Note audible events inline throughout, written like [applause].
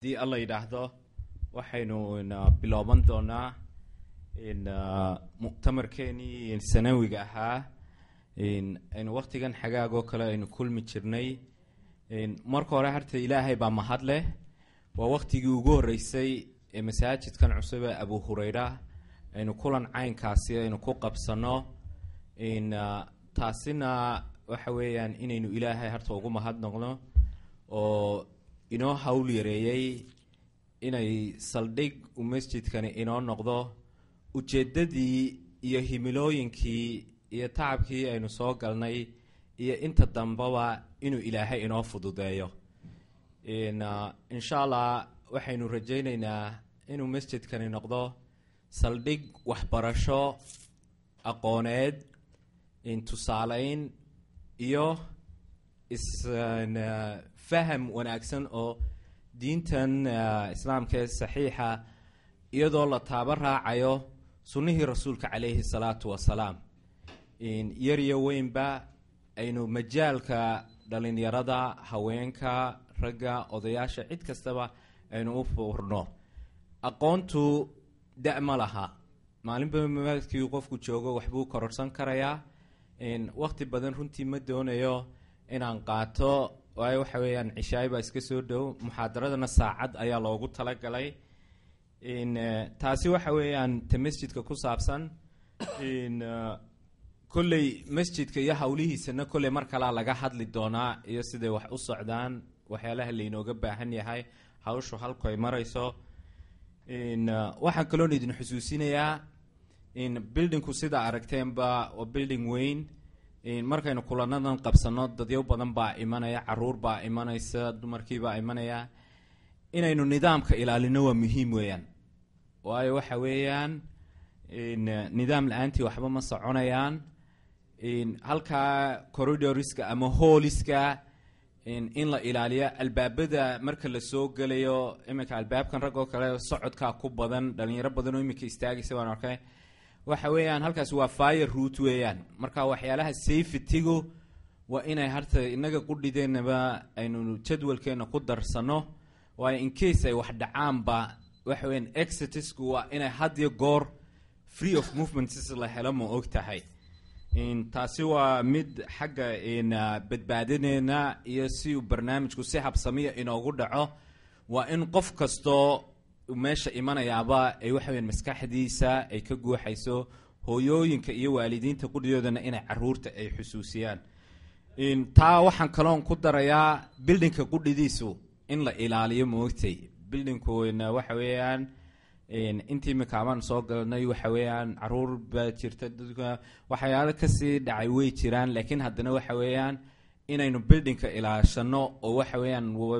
haddii alla yidhaahdo waxaynu bilooban doonaa muctamarkeenii sanawiga ahaa aynu waktigan xagaagoo kale aynu kulmi jirnay. Marka hore harta ilaahay baa mahad leh waa waktigii ugu horeysay ee masaajidkan cusub ee abu hureyra aynu kulan caynkaasi aynu ku qabsano taasina waxa weeyaan inaynu ilaahay harta ugu mahad noqno oo inoo hawl yareeyey inay saldhig uu masjidkani inoo noqdo? Ujeeddadii iyo himilooyinkii iyo tacabkii aynu soo galnay iyo inta dambaba inuu ilaahay inoo fududeeyo. Insha allah waxaynu rajayneynaa inuu masjidkani noqdo saldhig waxbarasho aqooneed tusaaleyn iyo isfaham wanaagsan oo diintan islaamka ee saxiixa iyadoo la taabo raacayo sunnihii rasuulka calayhi salaatu wasalaam yar iyo weynba aynu majaalka dhalinyarada haweenka ragga odayaasha cid kastaba aynu u furno aqoontu da- ma laha. Maalinba maadkii qofku joogo waxbuu kororsan karayaa. Wakti badan runtii ma doonayo inaan qaato waayo waxa weeyaan cishaay baa iska soo dhow. Muxaadaradana saacad ayaa loogu talagalay. Taasi waxa weeyaan ta masjidka ku saabsan kolley masjidka iyo hawlihiisana kolley mar kalaa laga hadli doonaa iyo siday wax u socdaan. Waxyaalaha laynooga baahan yahay. Hawshu halku ay marayso. Waxaan kaloon idin xusuusinayaa buildingku sidaa aragteenba waa building weyn markaynu kulanadan qabsano dadyo badan baa imanaya carruur baa imanaysa dumarkiibaa imanaya. Inaynu nidaamka ilaalino waa muhiim weeyaan. Waayo waxa weeyaan nidaam la'aantii waxba ma soconayaan. Halkaa corridoriska ama hooliska in la ilaaliyo albaabada marka la soo gelayo iminka albaabkan rag oo kale socodkaa ku badan dhalinyaro badan oo iminka istaagaysa baan arkay waxa weeyaan halkaas waa fire root weeyaan. Marka waxyaalaha safetygu waa inay harta inaga qudhideenaba aynu jadwalkeena ku darsano. Waayo incase ay wax dhacaanba waxa weyaan exitisku waa inay hadiyo goor free of movementss la helo ma og tahay. Taasi waa mid xagga badbaadadeena iyo si uu barnaamijku si habsamiya inoogu dhaco. Waa in qof kastoo meesha imanayaaba ay waxaweyan maskaxdiisa ay ka guuxayso hooyooyinka iyo waalidiinta qudhidoodana inay carruurta ay xusuusiyaan. Taa waxaan kaloon ku darayaa bildingka qudhidiisu in la ilaaliyo maogtay bildingku waxa weeyaan intii imikaamaan soo galnay waxa weeyaan carruur baa jirta dadka waxyaalo ka sii dhacay way jiraan laakiin haddana waxa weeyaan inaynu buildingka ilaashano oo waxa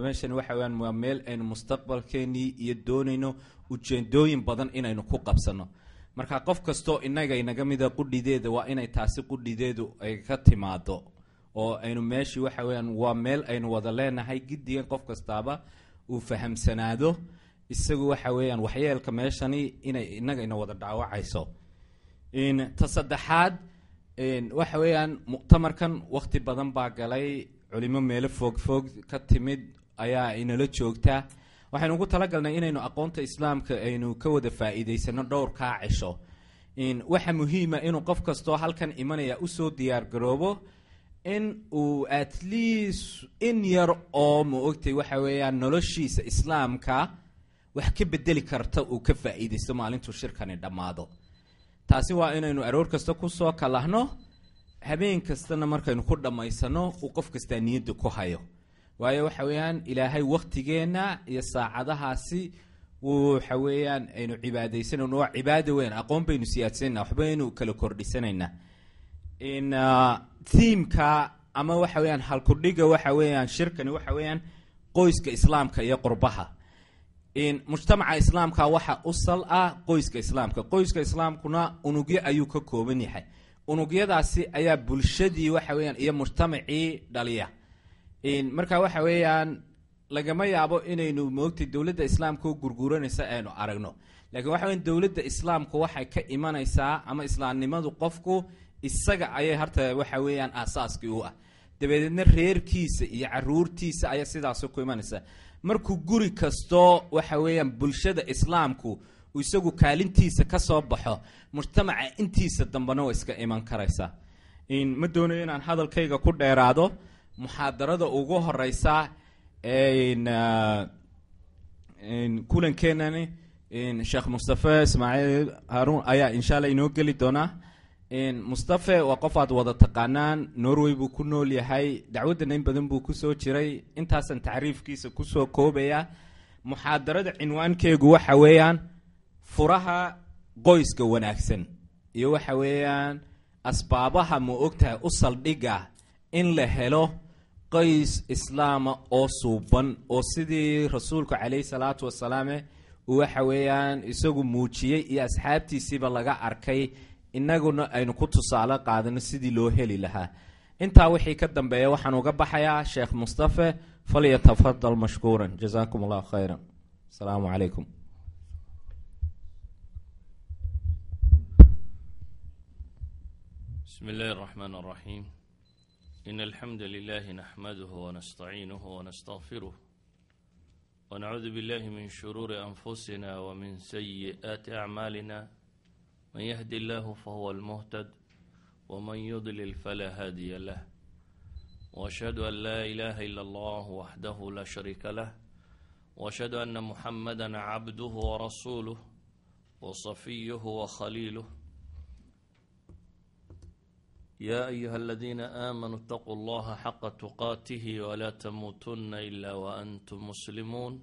meeshan waxa weyaan waa meel aynu mustaqbalkeenii iyo doonayno ujeedooyin badan inaynu ku qabsano. Marka qof kastoo inaga inaga mida qudhideeda waa inay taasi qudhideedu ay ka timaado oo aynu meeshii waxa weyaan waa meel aynu wada leenahay giddigan qof kastaaba uu fahamsanaado isagu waxa weeyaan waxyeelka meeshani inay inaga ina wada dhaawacayso. Ta saddexaad waxa weeyaan muctamarkan wakti badan baa galay. Culimo meelo foog foog ka timid ayaa inala joogta. Waxaynu ugu talagalnay inaynu aqoonta islaamka aynu ka wada faa-iideysano dhowr kaa cisho waxa muhiima inuu qof kastoo halkan imanaya u soo diyaar garoobo in uu at least in yar oo ma ogtay waxa weeyaan noloshiisa islaamka wax ka bedeli karta uu ka faa-iideysto maalintuu shirkani dhammaado taasi waa inaynu aroor kasta ku soo kalahno. Habeen kastana markaynu ku dhammaysano uu qof kastaa niyadda ku hayo. Waayo waxa weeyaan ilaahay waktigeenna iyo saacadahaasi waxa weeyaan aynu cibaadaysanayno waa cibaado weyn aqoon baynu siyaadsanayna waxbaynu kala kordhisanaynaa. Thiimka ama waxa weeyaan halkudhiga waxa weeyaan shirkani waxa weeyaan qoyska islaamka iyo qurbaha mujtamaca islaamka waxa u sal ah qoyska islaamka. Qoyska islaamkuna unugyo ayuu ka kooban yahay. Unugyadaasi ayaa bulshadii waxa weyaan iyo mujtamacii dhaliya. Marka waxa weeyaan lagama yaabo inaynu moogtay dowladda islaamka u gurguranaysa aynu aragno. Lakiin waxa weya dowladda islaamku waxay ka imanaysaa ama islaamnimadu qofku isaga ayay harta waxa weeyaan aasaaskii u ah. Dabadeedna reerkiisa iyo caruurtiisa ayaa sidaas ku imanaysa markuu guri kastoo waxa weeyaan bulshada islaamku isagu kaalintiisa ka soo baxo mujtamaca intiisa dambena waa iska iman karaysaa ma doonayo inaan hadalkayga ku dheeraado muxaadarada ugu horeysa kulankeenani sheekh mustafe ismaaciil haruun ayaa insha alla inoo geli doonaa mustafe waa qof aad wada taqaanaan norway buu ku nool yahay dacwadana in badan buu ku soo jiray intaasan tacriifkiisa ku soo koobaya. Muxaadarada cinwaankeegu waxa weeyaan furaha qoyska wanaagsan iyo waxa weeyaan asbaabaha ma ogtahay u saldhiga in la helo qoys islaama oo suuban oo sidii rasuulku calayhi salaatu wasalaame waxa weeyaan isagu muujiyey iyo asxaabtiisiiba laga arkay inaguna aynu ku tusaale qaadano sidii loo heli lahaa. Intaa wixii ka dambeeya waxaan uga baxayaa sheekh mustafe falyatafadal mashkuuran. Jazaakum allah khayran. Asalaamu calaykum. بسم الله الرحمن الرحيم إن الحمد لله نحمده ونستعينه ونستغفره ونعوذ بالله من شرور أنفسنا ومن سيئات أعمالنا من يهدي الله فهو المهتد ومن يضلل فلا هادي له واشهد ان لا اله الا الله وحده لا شريك له واشهد ان محمدا عبده ورسوله وصفيه وخليله يا ايها الذين امنوا اتقوا الله حق تقاته ولا تموتن الا وانتم مسلمون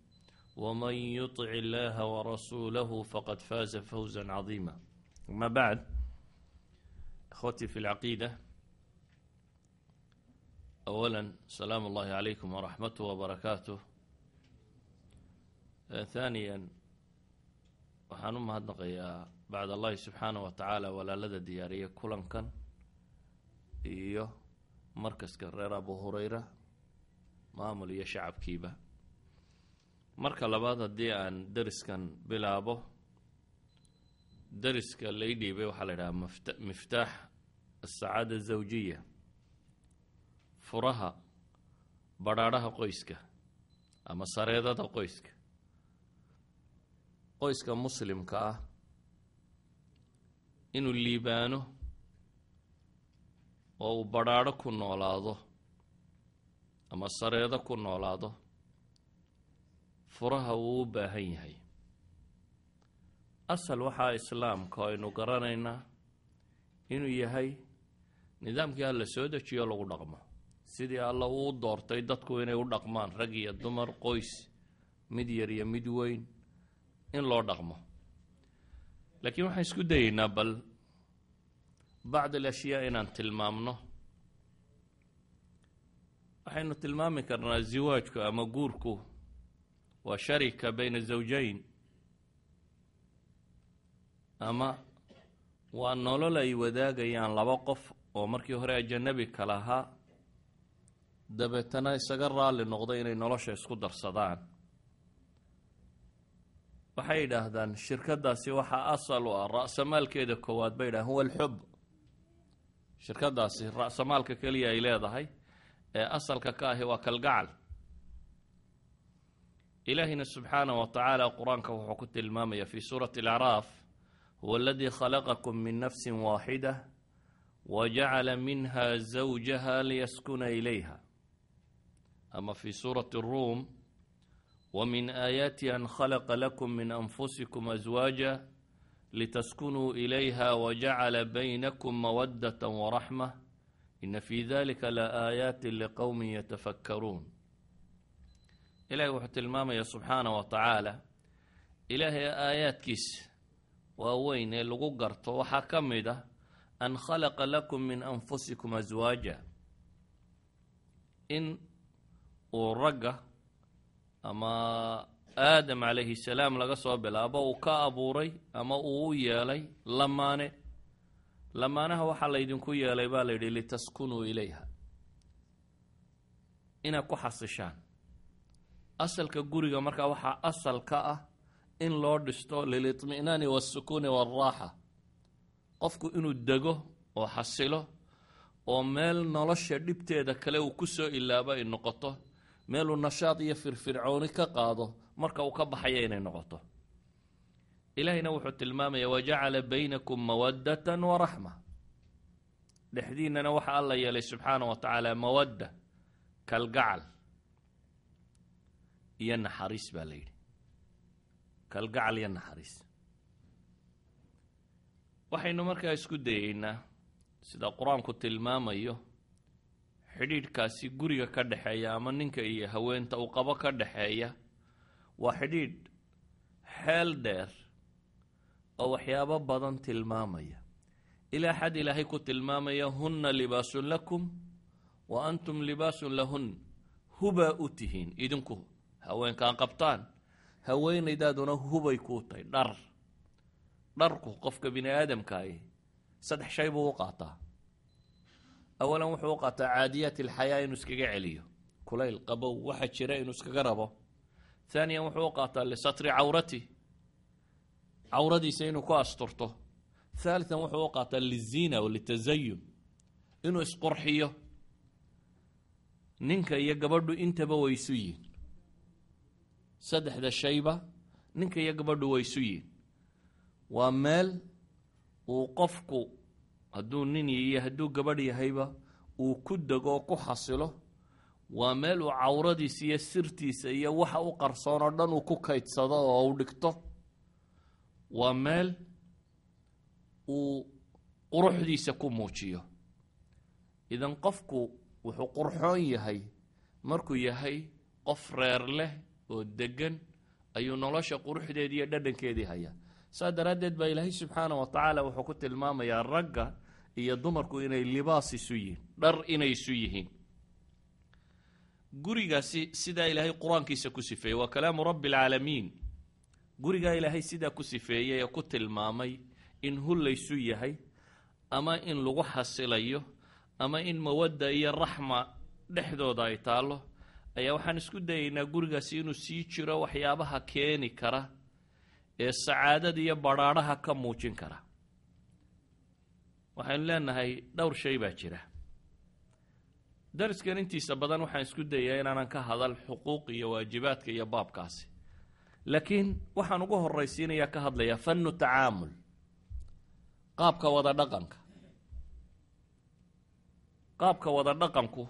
ومن يطع الله ورسوله فقد فاز فوزا عظيما أما بعد أخوتي في العقيدة أولا سلام الله عليكم ورحمته وبركاته ثانيا waxaan u mahadnaqayaa bacd allahi subxaanah wa tacaala walaalada diyaariya kulankan iyo markaska reer abu hureyra maamul iyo shacabkiiba marka labaad haddii aan deriskan bilaabo deriska lay dhiibay waxaa la idhaha mft miftaax asacaada zawjiya. Furaha badrhaadhaha qoyska ama sareedada qoyska. Qoyska muslimka ah inuu liibaano oo uu badrhaadho ku noolaado ama sareedo ku noolaado furaha wuu u baahan yahay. Asal waxaa islaamka aynu garanaynaa inuu yahay nidaamkii alla soo dejiyo lagu dhaqmo. Sidii alla uu doortay dadku inay u dhaqmaan rag iyo dumar qoys mid yar iyo mid weyn in loo dhaqmo. Laakiin waxaan isku dayeynaa bal bacd alashyaa inaan tilmaamno waxaynu tilmaami karnaa ziwaajku ama guurku waa sharika bayna zawjayn. Ama waa nolol ay wadaagayaan laba qof oo markii hore ajanabi ka lahaa dabeetana isaga raalli noqday inay nolosha isku darsadaan. Waxay yidhaahdaan shirkadaasi waxaa asal u ah ra'samaalkeeda koowaad bay yidhahan huwa alxub shirkadaasi ra'samaalka keliya ay leedahay ee asalka ka ahi waa kalgacal ilaahina subxaanah wa tacaala qur'aanka wuxuu ku tilmaamaya fi suurati alacraaf huwa aladii khalaqakum min nafsi waaxida wajacala minha zawjaha liyaskuna ilayha ama fi suurati اruum wmin aayaati an khalaqa lakum min anfusikum aswaaja litaskunuu ilayha wajacala baynakum mawadata waraxma ina fi dalika laaayaati liqowmi yatafakkaruun ilahay wuxuu tilmaamaya subxaanah wa tacaala ilaahay aayaadkiisa waaweyn ee lagu garto. Waxaa ka mid ah an khalaqa lakum min anfusikum aswaaja in uu ragga ama aadam calayhi salaam laga soo bilaabo uu ka abuuray ama uu u yeelay lamaane. Lamaanaha waxaa laydinku yeelay baa la yidhi litaskunuu ilayha. Inaad ku xasishaan asalka guriga markaa waxaa asal ka ah in loo dhisto lilitminaani waasukuuni waalraaxa. Qofku inuu dego oo xasilo oo meel nolosha dhibteeda kale uu ku soo ilaabo ay noqoto meeluu nashaad iyo firfircooni ka qaado marka uu ka baxaya inay noqoto. Ilaahayna wuxuu tilmaamaya wajacala baynakum mawaddatan wa raxma. Dhexdiinnana waxa alla yeelay subxaana wa tacaala mawadda kalgacal iyo naxariis baa la yidhi. Kalgacal iyo naxariis. Waxaynu markaa isku dayeynaa sida qur'aanku tilmaamayo xidhiidhkaasi guriga ka dhexeeya ama ninka iyo haweenta uu qabo ka dhexeeya waa xidhiidh xeel dheer oo waxyaabo badan tilmaamaya. Ilaa xad ilaahay ku tilmaamaya hunna libaasun lakum wa antum libaasun lahun. Hubaa u tihiin idinku haweenkaan qabtaan. Haweenaydaaduna hubay kuu tahay. Dhar. Dharku qofka bini aadamkaahi saddex shay buu u qaataa. Awalan wuxuu u qaataa caadiyaati alxayaa inuu iskaga celiyo. Kulayl qabow waxa jira inuu iskaga rabo. Haaniyan wuxuu u qaataa lisatri cawrati. Cawradiisa inuu ku asturto. Haalitan wuxuu u qaataa liziina o litazayun inuu isqurxiyo. Ninka iyo gabadhu intaba way isu yihiin saddexda shayba ninka iyo gabadhu way isu yihiin waa meel uu qofku hadduu nin iyo hadduu gabadh yahayba uu ku dego oo ku xasilo. Waa meel uu cawradiisa iyo sirtiisa iyo waxa u qarsoon oo dhan uu ku kaydsado oo u dhigto. Waa meel uu quruxdiisa ku muujiyo. Idan qofku wuxuu qurxoon yahay markuu yahay qof reer leh oo deggan ayuu nolosha quruxdeedii iyo dhadhankeedii hayaa. Saa daraaddeed baa ilaahay subxaana wa tacaala wuxuu ku tilmaamayaa ragga iyo dumarku inay libaas isu yihiin dhar inay isu yihiin. Gurigaasi sidaa ilaahay qur'aankiisa ku sifeeyey waa kalaamu rabbi alcaalamiin gurigaa ilaahay sidaa ku sifeeyey ee ku tilmaamay in hullaysu yahay ama in lagu xasilayo ama in mawadda iyo raxma dhexdooda ay taallo ayaa waxaan isku dayaynaa gurigaasi inuu sii jiro waxyaabaha keeni kara ee sacaadada iyo badrhaadhaha ka muujin kara. Waxaynu leenahay dhowr shay baa jira. Dariskan intiisa badan waxaan isku dayaa inaanan ka hadal xuquuq iyo waajibaadka iyo baabkaasi. Laakiin waxaan ugu horraysiinayaa ka hadlayaa fannu tacaamul qaabka wada dhaqanka. Qaabka wada dhaqanku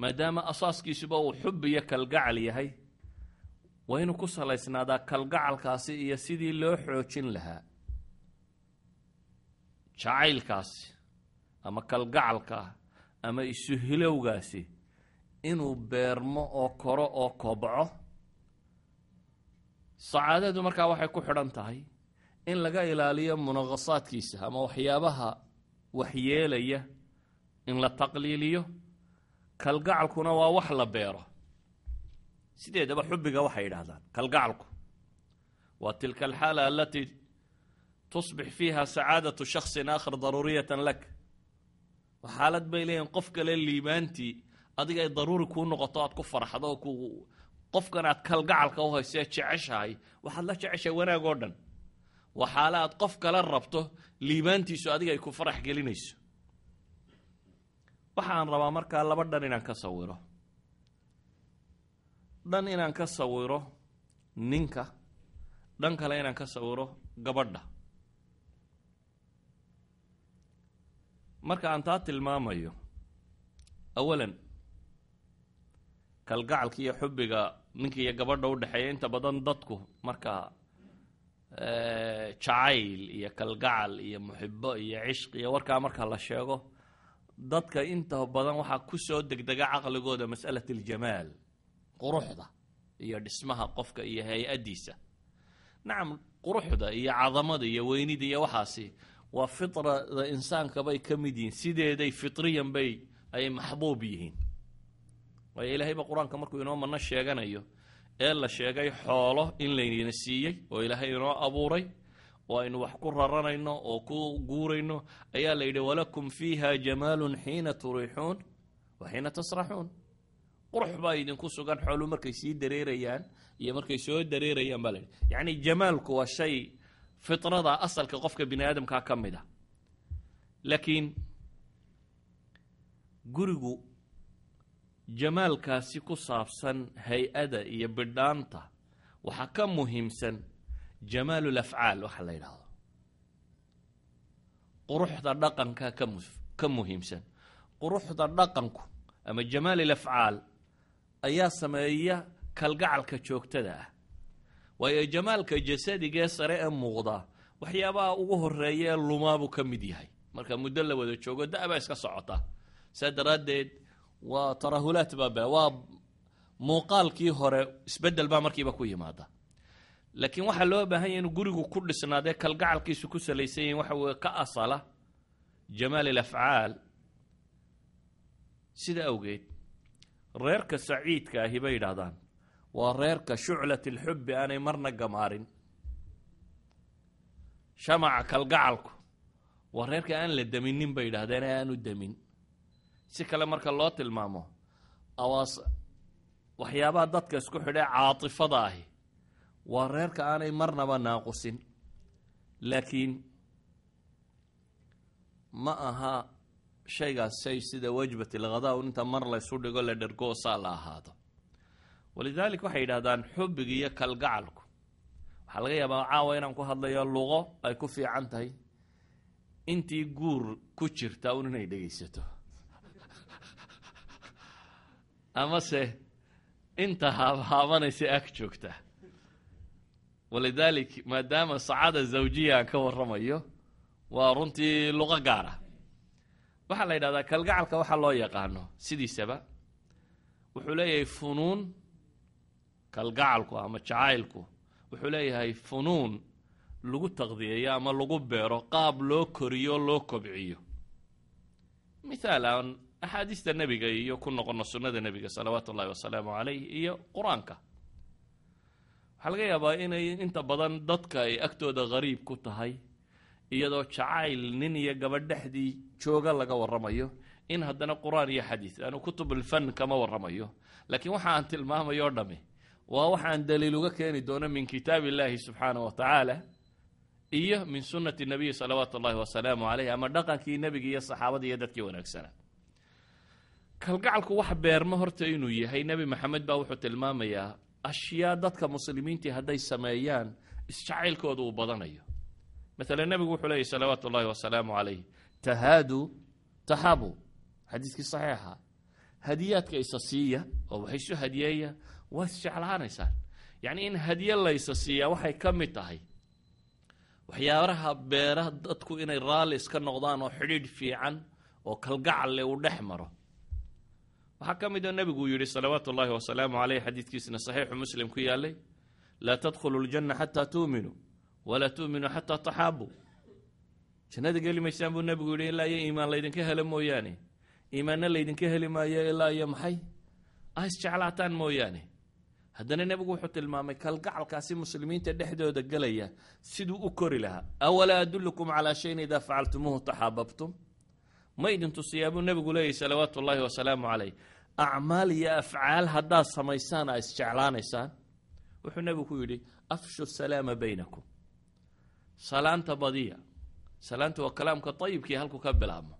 maadaama asaaskiisuba uu xub iyo kalgacal yahay waa inuu ku salaysnaadaa kalgacalkaasi iyo sidii loo xoojin lahaa. Jacaylkaasi ama kalgacalka ama isuhilowgaasi inuu beermo oo koro oo kobco sacaadadu markaa waxay ku xidhan tahay in laga ilaaliyo munaqasaadkiisa ama waxyaabaha waxyeelaya in la taqliiliyo kalgacalkuna waa wax la beero. Sideedaba xubbiga waxay yidhaahdaan kalgacalku waa tilka alxaala alatii tusbix fiiha sacaadatu shaksin aakhar daruuriyatan lak. Waa xaalad bay leeyihiin qof kale liibaantii adiga ay daruuri kuu noqoto aad ku farxdo ku qofkan aad kalgacalka u haysee jeceshahay waxaad la jeceshahay wanaag oo dhan. Waa xaale aad qof kala rabto liibaantiisu adiga ay ku farax gelinayso waxaan rabaa markaa laba dhan inaan ka sawiro. Dhan inaan ka sawiro ninka. Dhan kale inaan ka sawiro gabadha. Marka aan taa tilmaamayo awalan kalgacalka iyo xubbiga ninka iyo gabadha u inta badan dadku marka jacayl iyo kalgacal iyo muxibo iyo cishq iyo warkaa marka la sheego dadka inta badan waxaa ku soo degdega caqligooda mas'alat aljamaal quruxda iyo dhismaha qofka iyo hay'addiisa. Nacam quruxda iyo cadamada iyo weynida iyo waxaasi waa fitrada insaanka bay ka mid yihiin sideeday fitriyan bay ay maxbuub yihiin. Waayo ilaahayba qur'aanka markuu inoo mano sheeganayo ee la sheegay xoolo in laydina siiyey oo ilaahay inoo abuuray oo aynu wax ku raranayno oo ku guurayno ayaa la yidhi walakum fiiha jamaalun xiina turiixuun wa xiina tasraxuun. Qurux baa idinku sugan xoolu markay sii dareerayaan iyo markay soo dareerayaan baa la yidhi. Yacni jamaalku waa shay fitrada asalka qofka bini aadamkaa ka mid a laakiin gurigu jamaalkaasi ku saabsan hay'ada iyo bidhaanta waxaa ka muhiimsan jamaalu lafcaal waxa la yidhaahdo quruxda dhaqanka ka mu ka muhiimsan quruxda dhaqanku ama jamaal ilafcaal ayaa sameeya kalgacalka joogtada ah waayo jamaalka jasadigee sare ee muuqda waxyaabaha ugu horreeya ee lumaabuu ka mid yahay marka muddo la wada joogo da-baa iska socota saa daraaddeed waa tarahulaat baa waa muuqaalkii hore isbeddel baa markiiba ku yimaada laakiin waxaa loo baahan yahy inuu gurigu ku dhisnaadee kalgacalkiisu ku salaysan yahin waxa weye ka asala jamaal ilafcaal sida awgeed reerka saciidka ahi bay yidhaahdaan waa reerka shuclat alxubbi aanay marna gamaarin. Shamaca kalgacalku waa reerka aan la deminin bay yidhahdeen ee aanu demin. Si kale marka loo tilmaamo awaas waxyaabaha dadka isku xidhee caatifada ahi waa reerka aanay marnaba naaqusin. Laakiin ma aha shaygaas shay sida wajbat ilghadaa un inta mar laysu dhigo la dhergo saa la ahaado. Walidaalik waxay yidhahdaan xubbiga iyo kalgacalku. Waxaa laga yaabaa caawa inaan ku hadlayo luqo ay ku fiican tahay. Intii guur ku jirta un inay dhegaysato. [laughs] Amase inta haabhaabanaysa ag joogta walidaalik maadaama sacaada zawjiya aan ka warramayo waa runtii luqo gaara. Waxaa la yidhahdaa kalgacalka waxaa loo yaqaano sidiisaba. Wuxuu leeyahay funuun kalgacalku ama jacaylku. Wuxuu leeyahay funuun lagu taqdiyeeyo ama lagu beero qaab loo koriyo loo kobciyo. Mithaal aan axaadiista nebiga iyo ku noqono sunnada nebiga salawaatu ullahi wasalaamu calayh iyo qur'aanka waxaa laga yaabaa inay inta badan dadka ay agtooda hariib ku tahay iyadoo jacayl nin iyo gabadh dhexdii jooga laga warramayo in haddana qur'aan iyo xadiis anu kutubulfan kama warramayo. Laakiin waxa aan tilmaamayo o dhami waa waxaan daliil uga keeni doono min kitaab illaahi subxaana wa tacaala iyo min sunnati nabiyi salawaatu ullahi wasalaamu caleyh ama dhaqankii nebiga iyo saxaabada iyo dadkii wanaagsana. Kalgacalku wax beermo horta inuu yahay nebi maxamed baa wuxuu tilmaamayaa ashyaa dadka muslimiintii hadday sameeyaan isjacaylkooda uu badanayo. Maalan nebigu wuxuu leeyahy salawaatu ullahi wasalaamu calayh tahaadu taxabu xadiiskii saxiixa hadiyaadka isa siiya oo wax isu hadiyeeya waa isjeclaanaysaan yacni in hadiye laysa siiyaa waxay ka mid tahay. Waxyaabaha beera dadku inay raalli iska noqdaan oo xidhiidh fiican oo kalgacalle uu dhex maro waxaa ka mid oo nebiguu yidhi salawaatu ullahi wasalaamu caleyh xadiidkiisna saxiixu muslim ku yaalay laa tadkhulu ljanna xataa tuuminuu walaa tuuminuu xataa taxaabuu jannada geli maysaan buu nebigu yidhi ilaa iyo iimaan laydinka helo mooyaane iimaanna laydinka heli maayo ilaa iyo maxay? Ah isjeclaataan mooyaane. Haddana nebigu wuxuu tilmaamay kalgacalkaasi muslimiinta dhexdooda gelaya siduu u kori lahaa. Awalaa adullukum calaa shayin idaa facaltumuuhu taxaababtum ma idin tusiyaa buu nebigu leeyahy salawaatu ullaahi wasalaamu caleyh acmaal iyo afcaal haddaad samaysaan aa isjeclaanaysaan. Wuxuu nebigu ku yidhi afshu salaama baynakum. Salaanta badiya. Salaanta waa kalaamka ayibkii halku ka bilaabmo.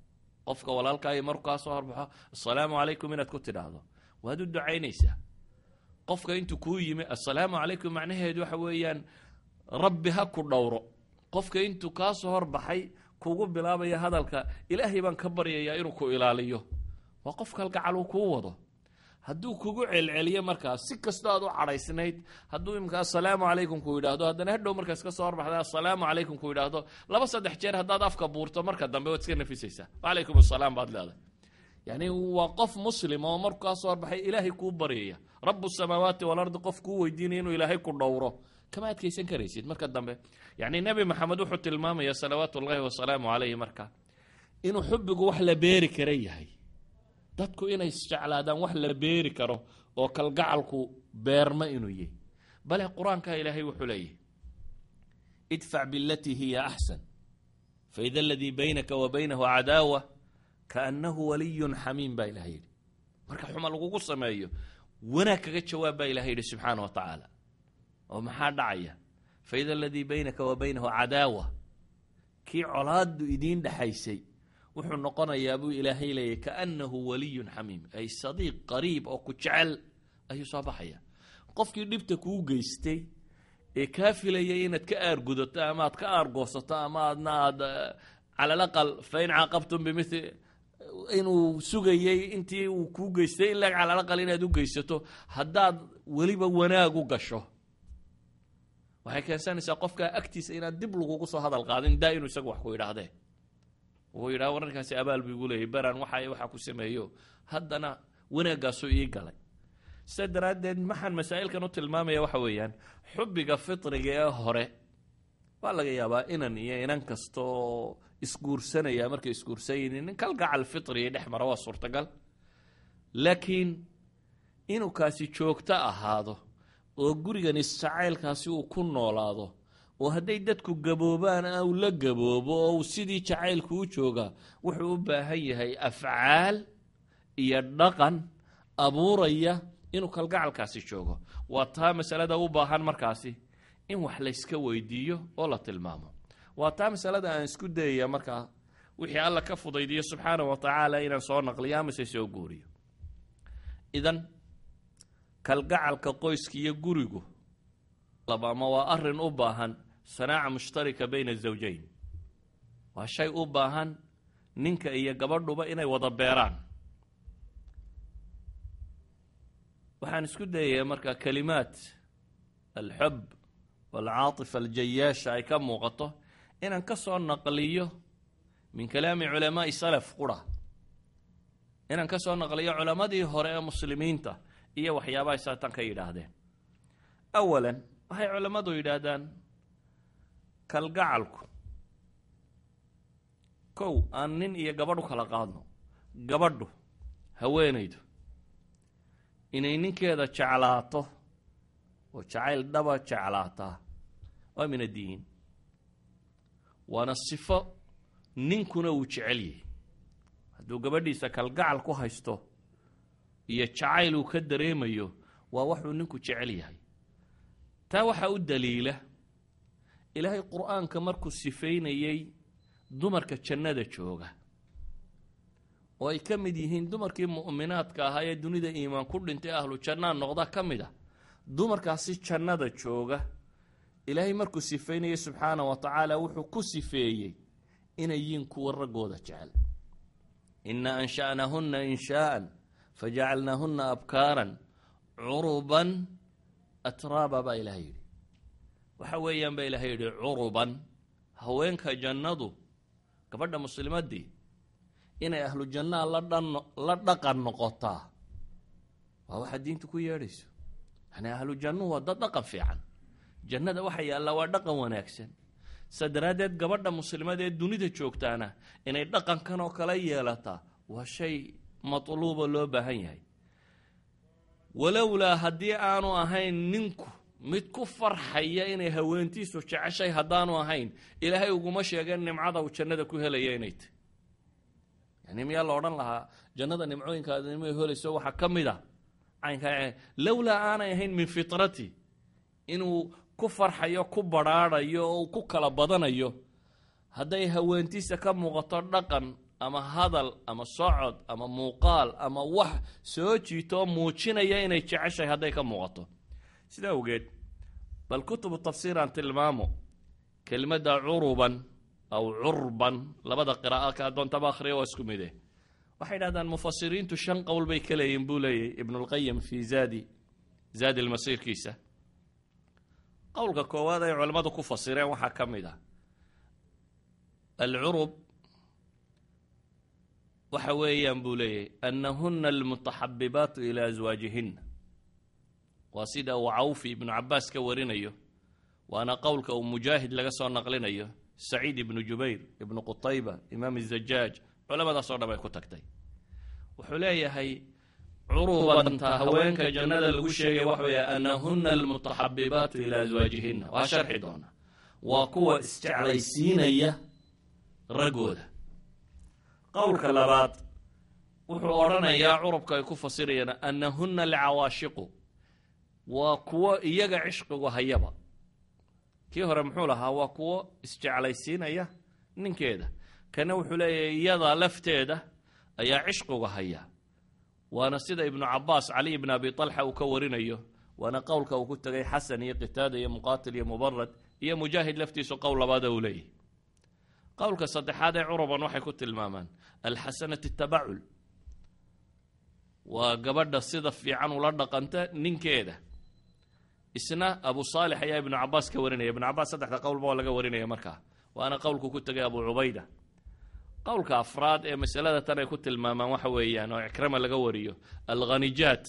Qofka walaalkaayo markuu kaa horbaxo assalaamu calaykum inaad ku tidhaahdo. Waad u ducaynaysaa. Qofka intuu kuu yimi assalaamu calaykum macnaheedu waxa weeyaan rabbi ha ku dhowro. Qofka intuu kaa soo horbaxay kugu bilaabaya hadalka ilaahay baan ka baryayaa inuu ku ilaaliyo. Waa qof kalgacal uu kuu wado. Hadduu kugu celceliyo markaas si kastoo aad u cadhaysnayd hadduu imika assalaamu calaykum ku yidhaahdo haddana hadhow markaas ka soo horbaxda assalaamu calaykum ku yidhaahdo laba saddex jeer haddaad afka buurto marka dambe waad iska nafisaysaa. Wacalaykum assalaam baad leedahay. Yacni waa qof muslim oo markuu horbaxay ilaahay kuu baryaya. Rabu samaawaati walardi qof kuu weydiinaya inuu ilaahay ku dhowro kama adkaysan karaysid. Marka dambe yacni nebi maxamed wuxuu tilmaamaya salawaatu ullaahi wasalaamu calayhi marka inuu xubbigu wax la beeri kara yahay. Dadku inay isjeclaadaan wax la beeri karo oo kalgacalku beerma inuu yahy bale qur'aanka ilaahay wuxuu leeyahy idfac bilatii hiya axsan faida aladii baynaka wa baynahu cadaawa kaannahu waliyun xamiim baa ilahay yidhi. Marka xuma lagugu sameeyo wanaag kaga jawaab baa ilahay yidhi subxaana wa tacaala oo maxaa dhacaya? Faida aladii baynaka wa baynahu cadaawa. Kii colaadu idiin dhexaysay wuxuu noqonayaa buu ilaahay leeyahy kaannahu waliyun xamiim. Ay sadiiq qariib oo ku jecel ayuu soo baxaya qofkii dhibta kuu geystay ee kaa filayay inaad ka aargudato ama aad ka aargoosato ama aadna aad cala alaqal fain caaqabtum bimili inuu sugayey intii uu kuu geystay in lag cala alaqal inaad u geysato haddaad weliba wanaag u gasho waxay keensanaysaa qofkaa agtiisa inaan dib lagugu soo hadal qaadin daa inuu isagu wax ku yidhaahdee uu yidhaha wararkaasi abaal buu igu leeyay beraan waxa waxa ku sameeyo. Haddana wanaaggaasuu ii galay. Sida daraaddeed maxaan masaa'ilkan u tilmaamaya waxa weeyaan xubbiga fitriga ee hore waa laga yaabaa inan iyo inan kastaoo isguursanaya markay isguursanyinin kalgacal fitriga dhex mara waa suurtagal. Laakiin inuu kaasi joogto ahaado oo gurigan isjacaylkaasi uu ku noolaado oo hadday dadku gaboobaan uu la gaboobo oo uu sidii jacaylku u joogaa wuxuu u baahan yahay afcaal iyo dhaqan abuuraya inuu kalgacalkaasi joogo. Waa taa masalada u baahan markaasi in wax layska weydiiyo oo la tilmaamo. Waa taa masalada aan isku dayaya markaa wixii alla ka fudaydiyo subxaana wa tacaala inaan soo naqliyo amase soo guuriyo. Idan kalgacalka qoyska iyo gurigu ama waa arrin u baahan sanaaca mushtarika bayna azawjayn waa shay u baahan ninka iyo gabadhuba inay wada beeraan. Waxaan isku dayaya markaa kalimaad alxub walcaatifa aljayaasha ay ka muuqato inaan ka soo naqliyo min kalaami culamaai salaf qura. Inaan ka soo naqliyo culammadii hore ee muslimiinta iyo waxyaabahay saatan ka yidhaahdeen. Awalan waxay culammadu yidhaahdaan kalgacalku kow aan nin iyo gabadh u kala qaadno gabadhu haweenaydu inay ninkeeda jeclaato oo jacayl dhaba jeclaataa waa min addiin waana sifo ninkuna uu jecel yahay. Hadduu gabadhiisa kalgacal ku haysto iyo jacayl uu ka dareemayo waa waxuu ninku jecel yahay. Taa waxaa u daliila ilaahay qur'aanka markuu sifaynayey dumarka jannada jooga. Oo ay ka mid yihiin dumarkii mu'minaadka ahaa ee dunida iimaan ku dhintay ahlu jannaa noqda ka mid a. Dumarkaasi jannada jooga ilaahay markuu sifaynayey subxaana wa tacaala wuxuu ku sifeeyey inay yihiin kuwa raggooda jecel. Inna ansha'nahunna inshaa'an fajacalnaahunna abkaaran curuban atraaba baa ilahay yidhi waxa weeyaan baa ilahay yidhi curuban haweenka jannadu gabadha muslimaddii inay ahlu jannaa ladhan la dhaqan noqotaa waa waxaa diintu ku yeedhayso yani ahlu jannuhu waa dad dhaqan fiican jannada waxa yaallaa waa dhaqan wanaagsan saa daraaddeed gabadha muslimada ee dunida joogtaana inay dhaqankan oo kala yeelataa waa shay matluuba loo baahan yahay. Walowlaa haddii aanu ahayn ninku mid ku farxaya inay haweentiisu jeceshay haddaanu ahayn ilaahay uguma sheegeen nimcada uu jannada ku helaya inay tahy yani miyaa la odhan lahaa jannada nimcooyinkaadnimay helayso waxaa ka mid a. Lowlaa aanay ahayn min fitrati inuu ku farxayo ku badrhaadhayo oo ku kala badanayo hadday haweentiisa ka muuqato dhaqan ama hadal ama socod ama muuqaal ama wax soo jiito oo muujinaya inay jeceshahay hadday ka muuqato. Sidaa awgeed bal kutubu tafsiir aan tilmaamo kelimadda curuban aw curban labada qiraa'o ka adoontaba akhriya waa isku mide waxay dhahdaan mufasiriintu shan qowl bay ka leeyihiin buu leeyahy ibnulqayim fii zaadi zaadi lmasiirkiisa qowlka koowaad ay culammadu ku fasireen waxaa ka mid ah alcurub waxa weeyaan buu leeyahy anahuna almutaxabibaatu ilaa aswaajihina waa sida uu cawfi ibnu cabaas ka warinayo waana qowlka uu mujaahid laga soo naqlinayo saciid ibnu jubayr ibnu qutayba imaam zajaaj culamadaasoo dhan bay ku tagtay. Wuxuu leeyahay curubanta haweenka jannada lagu sheegay waxa weeye anahuna almutaxabibaatu ilaa aswaajihina waa sharxi doona. Waa kuwa isjeclaysiinaya raggooda qowlka labaad wuxuu odhanayaa curubka ay ku fasirayaan anahuna alcawaashiqu waa kuwo iyaga cishqigu hayaba. Kii hore muxuu lahaa waa kuwo isjeclaysiinaya ninkeeda. Kana wuxuu leeyahay iyada lafteeda ayaa cishqiga haya. Waana sida ibnu cabaas cali ibn abi talxa uu ka warinayo waana qowlka uu ku tegay xasan iyo qitaada iyo muqaatil iyo mubarad iyo mujaahid laftiisu qowl labaada uu leeyahy qowlka saddexaad ee curuban waxay ku tilmaamaan alxasanati tabacul waa gabadha sida fiican ula dhaqanta ninkeeda isna abu saalix ayaa ibnu cabaas ka warinaya ibnu cabaas saddexda qowlba waa laga warinaya markaa waana qowlku ku tegay abu cubayda qowlka afraad ee masalada tan ay ku tilmaamaan waxa weeyaan oo ikrama laga wariyo alghanijaat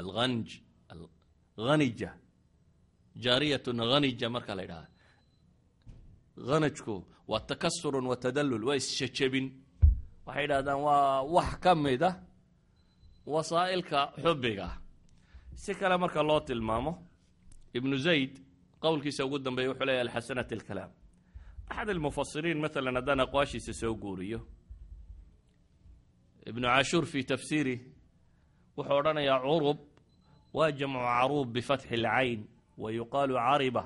alhanj hanija jaariyatun hanija marka la ydhaha hanajku waa takasurun wa tadallul waa isjejebin waxay yidhahdaan waa wax ka mid a wasaa'ilka xubbiga. Si kale marka loo tilmaamo ibnu zayd qowlkiisa ugu dambeeya wuxuu leeyahy alxasanat alkalaam. Axad almufasiriin maalan haddaan aqwaashiisa soo guuriyo ibnu cashuur fi tafsiirih wuxuu odhanayaa curub waa jamcu caruub bifatxi اlcayn wa yuqaalu cariba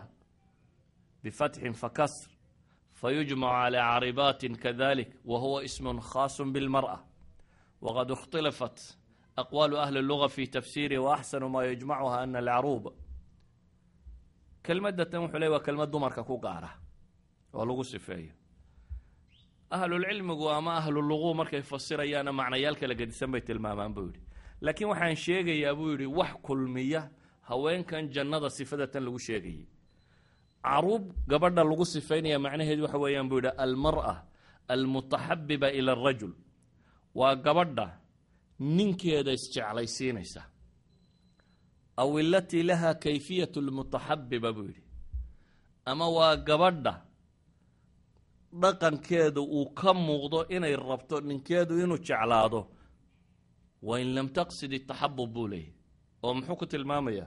bifatxin fakasr fayujmacu calى caribaatin kadalik wa huwa ism khaas biاlmarأة waqad اkhtilafat aqwaalu ahli اluga fi tafsiirih waaxsanu ma yajmacuha ana alcaruub kelmadatan wuxuu ley waa kelmad dumarka ku gaara oo lagu sifeeyo ahlulcilmigu ama ahlulugu markay fasirayaana macnayaal kala gedisan bay tilmaamaan buu yidhi laakiin waxaan sheegayaa buu yidhi wax kulmiya haweenkan jannada sifadatan lagu sheegayay caruub gabadha lagu sifaynaya macnaheedu waxa weeyaan buu yidhi almar'a almutaxabiba ila arajul waa gabadha ninkeeda isjeclaysiinaysa. Aw ilatii laha kayfiyat lmutaxabiba buu yidhi. Ama waa gabadha dhaqankeedu uu ka muuqdo inay rabto ninkeedu inuu jeclaado. Wain lam taqsid itaxabub buu leeyahy oo muxuu ku tilmaamaya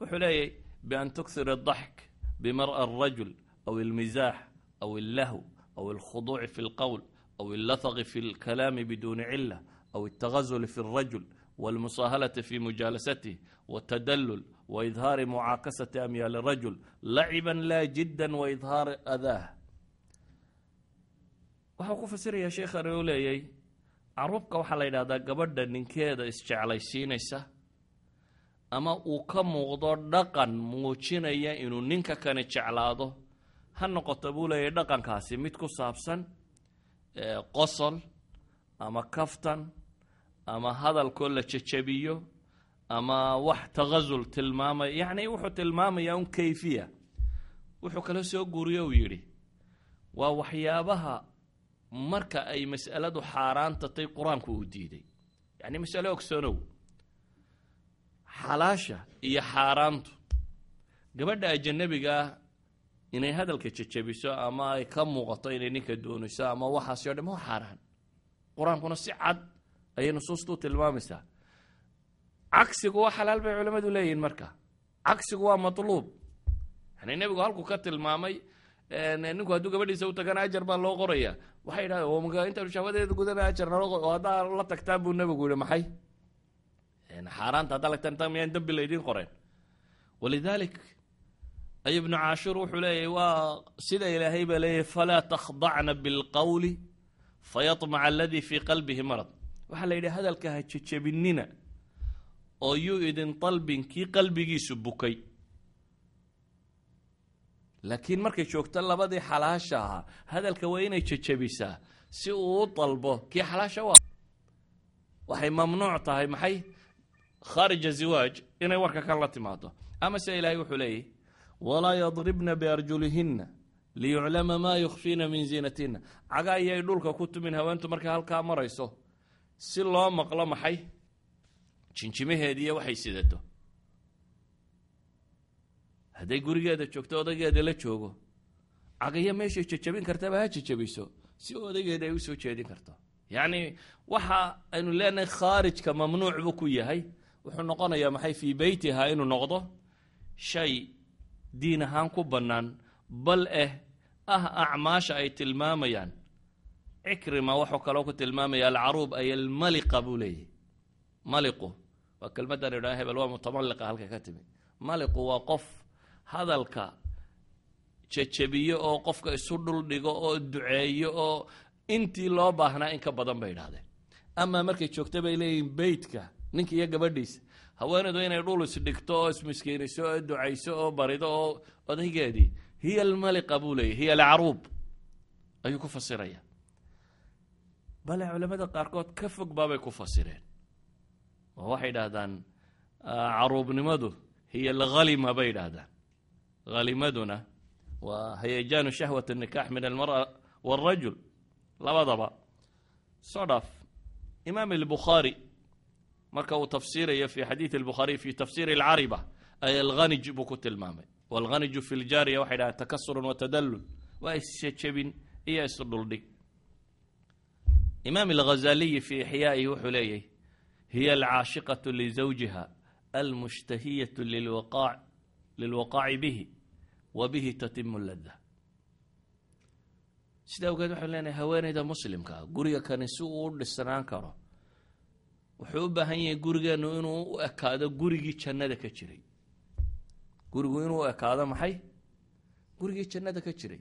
wuxuu leeyahy bian tukhir adaxk bimara arajul aw almizaax aw allahu aw alkhuduuci fi lqowl aw allataqi fi lkalaami biduuni cila aw altagazuli fi alrajul walmusaahalati fi mujaalasatih watadallul waidhaari mucaakasati amyaali rajul laciban laa jidda waidhaari adaah waxau ku fasirayaa sheekhani uu leeyay caruubka waxaa la yidhahdaa gabadha ninkeeda isjeclaysiinaysa ama uu ka muuqdo dhaqan muujinaya inuu ninka kani jeclaado. Ha noqoto buu leeyahy dhaqankaasi mid ku saabsan qosol ama kaftan ama hadalkoo la jejebiyo ama wax tagasul tilmaamaya yacni wuxuu tilmaamayaa un kayfiya. Wuxuu kala soo guuriyo uu yidhi waa waxyaabaha marka ay mas'aladu xaaraantatay qur'aanku uu diiday. Yacni masalo ogsoonow xalaasha iyo xaaraantu. Gabadha ajanabigaah inay hadalka jejebiso ama ay ka muuqato inay ninka doonayso ama waxaasi o dham waa xaaraan. Qur'aankuna si cad ayay nusuustu tilmaamaysaa cagsigu waa xalaal bay culamadu leeyihiin marka. Cagsigu waa matluub. Yani nebigu halku ka tilmaamay ninku hadduu gabadhiisa u tagana ajar baa loo qoraya. Waxay yidhahdeen intaanu shahwadeeda gudana ajar naloo oo haddaa la tagtaan buu nebigu yihi maxay xaaraanta haddaa lagtaan ta miyaan dembi laydin qoreen walidaalik ay ibnu caashuur wuxuu leeyahy waa sida ilaahay baa leeyahy falaa takhdacna bilqowli fayamaca aladii fii qalbihi marad. Waxaa la yidhi hadalka ha jejebinina oo yuu idin dalbin kii qalbigiisu bukay. Laakiin markay joogto labadii xalaasha ahaa hadalka waa inay jejebisaa si uu u dalbo. Kii xalaasha u waxay mamnuuc tahay maxay khaarija ziwaaj inay warka kan la timaado ama se ilaahay wuxuu leeyahy walaa yadribna biarjulihinna liyuclama maa yukhfiina min ziinatihinna. Caga ayay dhulka ku tumin haweentu markay halkaa marayso. Si loo maqlo maxay? Jinjimaheediiyo waxay sidato. Hadday gurigeeda joogto odaygeeda la joogo cagaya meeshay jejabin kartaba ha jejabiso si odaygeeda ay u soo jeedin karto. Yacni waxa aynu leenahay khaarijka mamnuuc buu ku yahay wuxuu noqonayaa maxay fii beytiha inuu noqdo? Shay diin ahaan ku bannaan bal eh ah acmaasha ay tilmaamayaan. Cikrima wuxuu kaloo ku tilmaamaya alcaruub ay almaliqa buu leeyahy maliqu waa kelmaddan idhaha hebel waa mutamaliqa halka ka timi. Maliqu waa qof hadalka jejebiyo oo qofka isu dhuldhigo oo duceeyo oo intii loo baahnaa in ka badan bay idhahdeen amaa markay joogta bay leeyihiin beytka ninka iyo gabadhiisa haweenaydu inay dhul isdhigto oo ismiskiiniso oo ducayso oo barido oo odaygeedii hiya almaliqa buu leeyahy hiya alcaruub. Ayuu ku fasiraya. Bale culamada qaarkood ka fog baabay ku fasireen. Oo waxay idhaahdaan caruubnimadu hiya alhalima bay idhaahdaan halimaduna waa hayajaanu shahwat nikax min almara wاlrajul labadaba. Soo dhaaf. Imaam albukhaari marka uu tafsiirayo fi xadiidi albukhaariy fi tafsiiri alcariba ay alghanij buu ku tilmaamay. Walghaniju fi ljaariya waxay dhahdeen takasurun watadallul waa isjejebin iyo isdhuldhig imaam alghazaliyi fi ixyaa'ihi wuxuu leeyahy hiya alcaashiqaة lizawjiha almushtahiyaة lilwaqaaci bihi wa bihi tatimu lada sida awgeed waxau leenahay haweeneyda muslimkaa guriga kani si uu u dhisnaan karo wuxuu u baahan yahay gurigeenu inuu u ekaado gurigii jannada ka jiray. Gurigu inuu u ekaado maxay? Gurigii jannada ka jiray.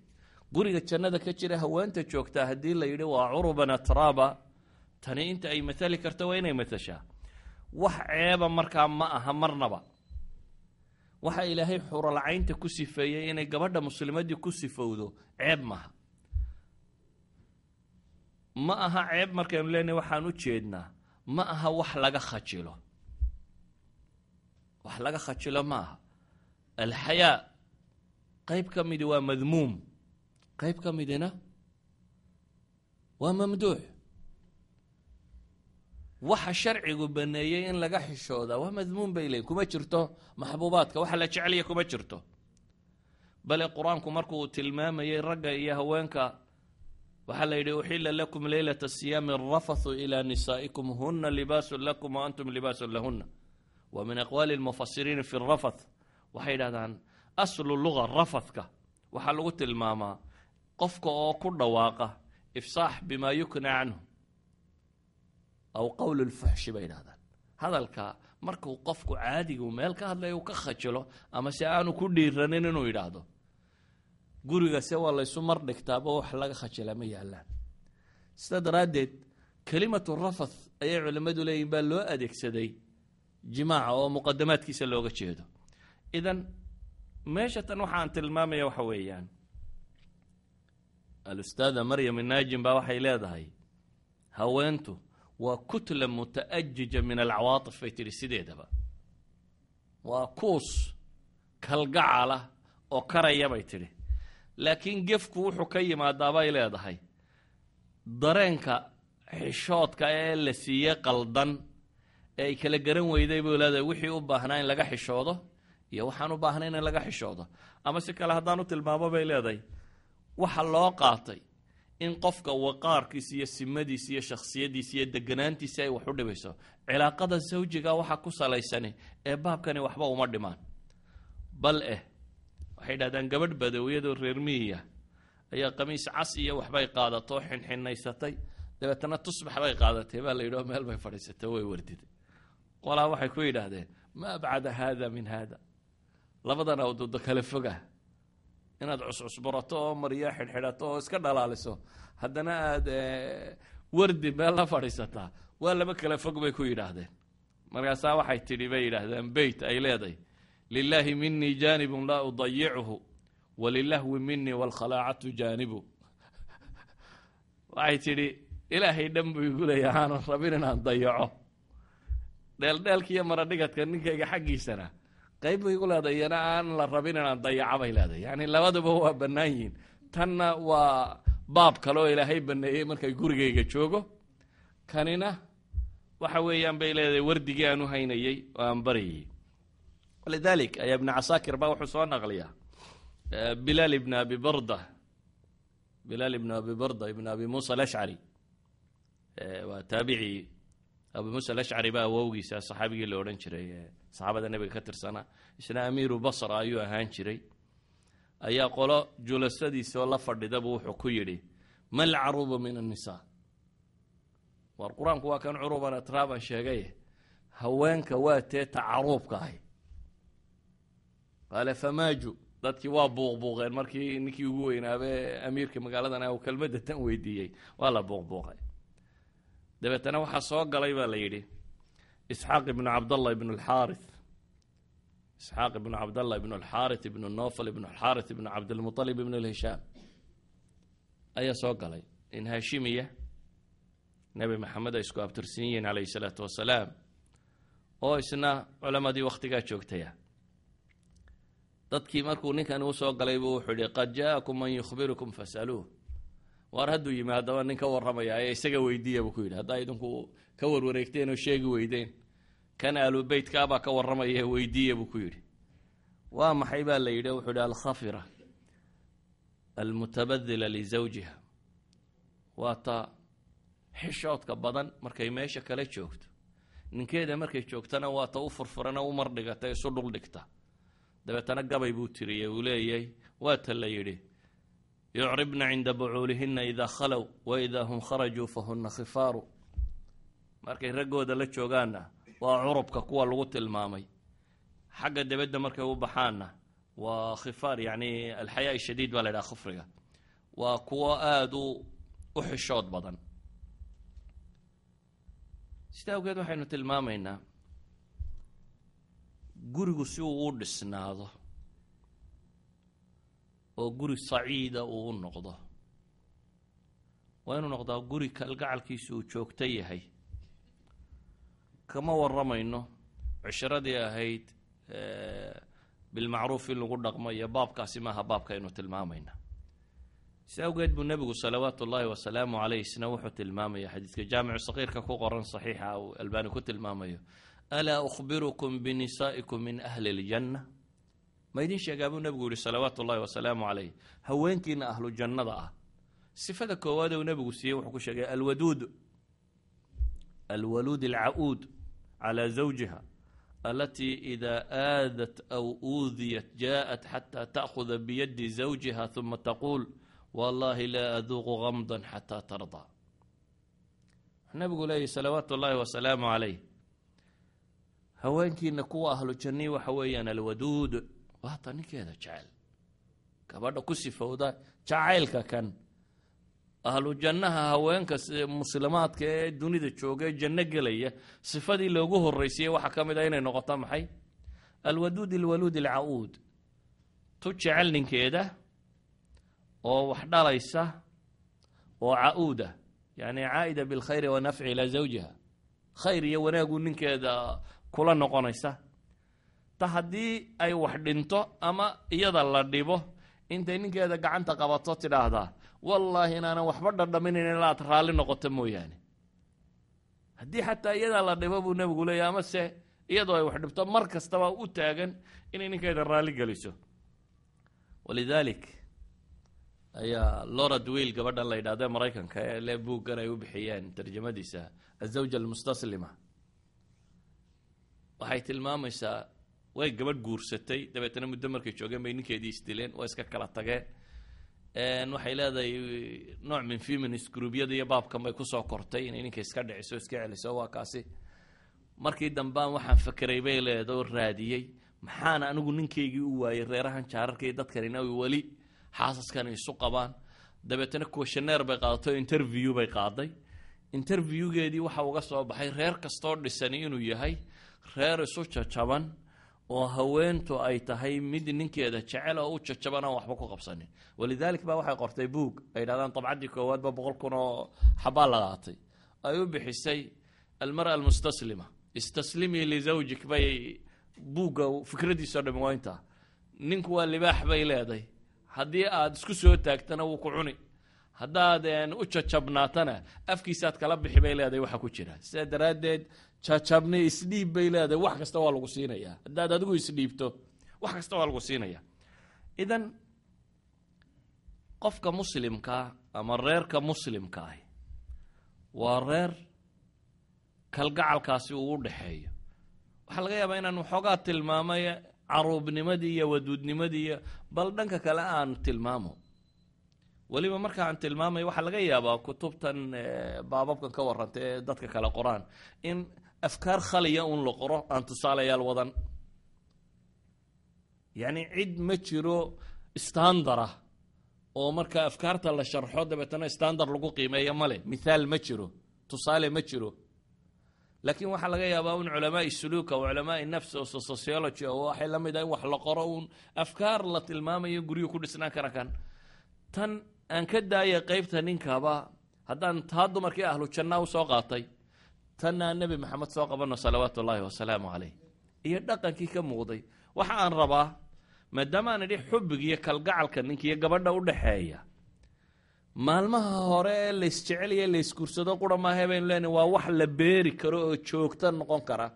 Guriga jannada ka jira haweenta joogtaa haddii la yidhi waa curuban atraaba tani inta ay matali karto waa inay matashaa. Wax ceeba markaa ma aha marnaba. Waxa ilaahay xuralcaynta ku sifeeyey inay gabadha muslimadii ku sifowdo ceeb maaha ma aha ceeb markaynu leenahay waxaan u jeednaa ma aha wax laga khajilo. Wax laga khajilo ma aha. Alxayaa qayb ka midi waa madmuum. Qayb ka midina waa mamduux waxa sharcigu baneeyey in laga xishooda waa madmuum bay leeyiin kuma jirto maxbuubaadka waxa la jeceliya kuma jirto. Bale qur'aanku markuu tilmaamayey ragga iyo haweenka waxaa la yidhi uxila lakum leylata siyaami arafathu ilaa nisaa'ikum huna libaasun lakum wa antum libaasun lahuna wa min aqwaali lmufasiriina fi rafath waxay yidhahdaan aslu luga rafathka. Waxaa lagu tilmaamaa qofka oo ku dhawaaqa ifsaax bimaa yukna canhu aw qowl lfuxshi bay yidhahdaan hadalka markuu qofku caadigu meel ka hadlaya uu ka khajilo ama se aanu ku dhiiranin inuu yidhaahdo guriga se waa laysu mar dhigtaaba wax laga khajila ma yaalaan. Sida daraaddeed kelimatu rafath ayay culimmadu leeyihiin baa loo adeegsaday jimaaca oo muqadamaadkiisa looga jeedo. Idan meesha tan waxaan tilmaamaya waxa weeyaan. Alustaada maryam inaajin baa waxay leedahay haweentu waa kutla muta'ajija min alcawaatif bay tidhi sideedaba. Waa kuus kalgacala oo karaya bay tidhi laakiin gefku wuxuu ka yimaadaa bay leedahay. Dareenka xishoodka ee la siiyey qaldan ee ay kala garan weyday buu leedahay wixii u baahnaa in laga xishoodo iyo waxaan u baahnayn in laga xishoodo. Ama si kale haddaan u tilmaamo bay leedahay waxa loo qaatay in qofka waqaarkiisa iyo simadiisa iyo shakhsiyadiisa iyo deganaantiisa ay wax u dhibayso cilaaqada sawjiga waxa ku salaysani ee baabkani waxba uma dhimaan. Bal eh waxay dhahdaan gabadh badawiyadoo reer miyiya ayaa qamiis cas iyo waxbay qaadato xinxinaysatay. Dabeetana tusbax bay qaadatay baa la yidhao meel bay fadhiisatay way wardiday qolaa waxay ku yidhaahdeen ma abcada haada min haada? Labadan awdoodo kale foga. Inaad cuscusburato oo maryo xidhxidhato oo iska dhalaaliso. Haddana aada wardi meel la fadhiisataa waa laba kale fog bay ku yidhaahdeen. Markaasaa waxay tidhi bay yidhaahdeen beyt ay leedahay lilaahi minii jaanibun laa udayichu walilahwi minii waalkhalaacatu jaanibu waxay tidhi ilaahay dhan buu igu leeya aanan rabin inaan dayaco dheeldheelkiiyo maradhigadka ninkayga xaggiisana qayb bay igu leedahay iyana aan la rabin inaan dayaco bay leedahay yani labaduba waa bannaan yihiin tanna waa baab kale oo ilaahay baneeyey markay gurigayga joogo kanina waxa weeyaan bay leedahay wardigii aan u haynayey oo aan baryayey lidalik ayaa ibn casaakir baa wuxuu soo naqliyaa. Bilaal ibn abi barda. Bilaal ibn abi barda ibn abi muusa alashcari waa taabici. Abu muusa alashcari baa awowgiisa saxaabigii la odhan jiray saxaabada nebiga ka tirsanaa isna amiiru basra ayuu ahaan jiray. Ayaa qolo julasadiisa oo la fadhidabu wuxuu ku yidhi ma lcarubu min annisaa? War qur'aanku waa kan curuban atraaban sheegay. Haweenka waa tee tacaruubka ahy qaale famaaju dadkii waa buuqbuuqeen markii ninkii ugu weynaabe amiirka magaaladan kelmadda tan [laughs] weydiiyey. Waa la buuqbuuqay. Dabeetana waxaa soo galay baa la yidhi isxaaq ibnu cabdallah ibnu alxaarith isxaaq ibnu cabdallah ibnu alxaarith ibnu nofal ibnu alxaarith ibnu cabdilmualib ibnu lhishaam ayaa soo galay. In haashimiya nebi maxamed ay isku abtirsan yihiin calayhi salaatu wasalaam oo isna culamadii wakhtigaa joogtaya dadkii markuu ninkan u soo galay buu wuxuu yihi qad jaakum man yukhbirukum fasaluuh. Waar hadduu yimi haddaba nin ka warramaya ee isaga weydiiya buu ku yidhi haddaa idinku ka warwareegteen oo sheegi weydeen kan aalu beytkaabaa ka warramaya weydiiya buu ku yidhi. Waa maxay baa la yidhi? Wuxuu yidhi alkhafira almutabadila lizawjiha waa ta xishoodka badan markay meesha kala joogto. Ninkeeda markay joogtana waa ta u furfurana u mardhigata isu dhuldhigta dabeetana gabay buu tiriyey uu leeyay waa ta la yidhi yucribna cinda bucuulihina idaa khalow waidaa hum kharajuu fahuna khifaaru. Markay raggooda la joogaanna waa curubka kuwa lagu tilmaamay. Xagga debedda markay u baxaanna waa khifaar yacni alxayaa shadiid baa la ydhaha khufriga waa kuwo aada u u xishood badan. Sida awgeed waxaynu tilmaamaynaa gurigu si uu u dhisnaado oo guri saciida uu u noqdo. Waa inuu noqdaa guri kalgacalkiisu uu joogto yahay. Kama warramayno cishiradii ahayd bilmacruuf in lagu dhaqmo iyo baabkaasi maaha baabkaynu tilmaamayna si awgeed buu nebigu salawaatu ullaahi wasalaamu caleyh isna wuxuu tilmaamaya xadiidka jaamicu sakiirka ku qoran saxiixa uu albaani ku tilmaamayo alaa ukhbirukum binisaa'ikum min ahli ljanna ma idin sheegaa buu nebigu yihi salawaatu ullahi wasalaamu caleyh haweenkiina ahlu jannada ah. Sifada koowaad uu nebigu siiyey wuxuu ku sheegay alwaduud alwaluud alca-uud calaa zawjiha alatii idaa aadat aw uudiyat jaaءat xataa ta'khuda biyadi zawjiha huma taquul wallahi laa aduuqu gamda xataa tardaa. Nabigu leeyahy salawaatu ullaahi wasalaamu calayh haweenkiina kuwa ahlu jannii waxa weeyaan alwaduud. Waata ninkeeda jecel. Gabadha ku sifowda jacaylka kan. Ahlu jannaha haweenka muslimaadka ee dunida jooga ee janno gelaya sifadii loogu horreysayey waxaa ka mid a inay noqoto maxay? Alwaduud alwaluud alca-uud tu jecel ninkeeda oo wax dhalaysa oo ca-uuda yani caa'ida bilkhayri wanafci ilaa zawjiha. Khayr iyo wanaagu ninkeeda kula noqonaysa. Ta haddii ay wax dhinto ama iyada la dhibo intay ninkeeda gacanta qabato tidhaahdaa wallaahi inaanan waxba dhadhaminayn inaad raalli noqoto mooyaane. Haddii xataa iyadaa la dhibo buu nebigu leeyahy amase iyadoo ay wax dhibto mar kastaba u taagan inay ninkeeda raalli geliso. Walidaalik ayaa lorad wiil gabadhan la yidhahdo maraykanka ee le buuggan ay u bixiyeen tarjamadiisa azawja almustaslima waxay tilmaamaysaa way gabadh guursatay dabeetana muddo markay joogeen bay ninkeedii isdileen waa iska kala tageen. Waxay leedahay nooc min feminist gruubyada iyo baabkan bay ku soo kortay inay ninka iska dhiciso iska celiso waa kaasi. Markii dambaan waxaan fakeray bay leeda oo raadiyey maxaana anigu ninkaygii u waayey reerahan jaararka iyo dadkanina weli xaasaskani isu qabaan. Dabeetana questioneer bay qaadato interview bay qaaday. Interviewgeedii waxa uga soo baxay reer kastoo dhisani inuu yahay reer isu jajaban oo haweentu ay tahay mid ninkeeda jecel oo u jajaban aan waxba ku qabsanin. Walidaalik ba waxay qortay buug. Ay yidhahdaan dabcaddii koowaadba boqol kun oo xabaa la qaatay ay u bixisay almara almustaslima. Istaslimii lizawjik bay buugga fikradiisao dhami waa ninku waa libaax bay leeday. Haddii aada isku soo taagtana wuu ku cuni. Haddaad u jajabnaatana afkiisaad kala bixi bay leedahay waxa ku jira. Sidaa daraaddeed jajabni isdhiib bay leedahay. Wax kasta waa lagu siinayaa haddaad adigu isdhiibto wax kasta waa lagu siinaya. Idan qofka muslimkaa ama reerka muslimka ah waa reer kalgacalkaasi uu u dhexeeyo waxaa laga yaabaa inaan waxoogaa tilmaamay caruubnimadii iyo waduudnimadii iyo bal dhanka kale aan tilmaamo. Weliba marka aan tilmaamayo waxaa laga yaabaa kutubtan baababkan ka warranta ee dadka kale qoraan in afkaar khaliya un la qoro aan tusaalayaal wadan. Yacni cid ma jiro standara oo marka afkaarta la sharxo dabeetana standard lagu qiimeeyo male mithaal ma jiro tusaale ma jiro. Laakiin waxaa laga yaabaa un culamaai suluuka o culamaai nafs oo sociology oo waxay la mid ah in wax la qoro uun afkaar la tilmaamayo guryu ku dhisnaan kara kan. Tan aan ka daaya qeybta ninkaba haddaan taa dumarkii ahlu janna u soo qaatay tanna aan nebi maxamed soo qabanno salawaatu ullaahi wasalaamu caleyh iyo dhaqankii ka muuqday. Waxa aan rabaa maadaama aan idhi xubbiga iyo kalgacalka ninka iyo gabadha u dhexeeya maalmaha hore ee laysjeceliya laysgursado qura maahe baynu leenahy waa wax la beeri karo oo joogto noqon kara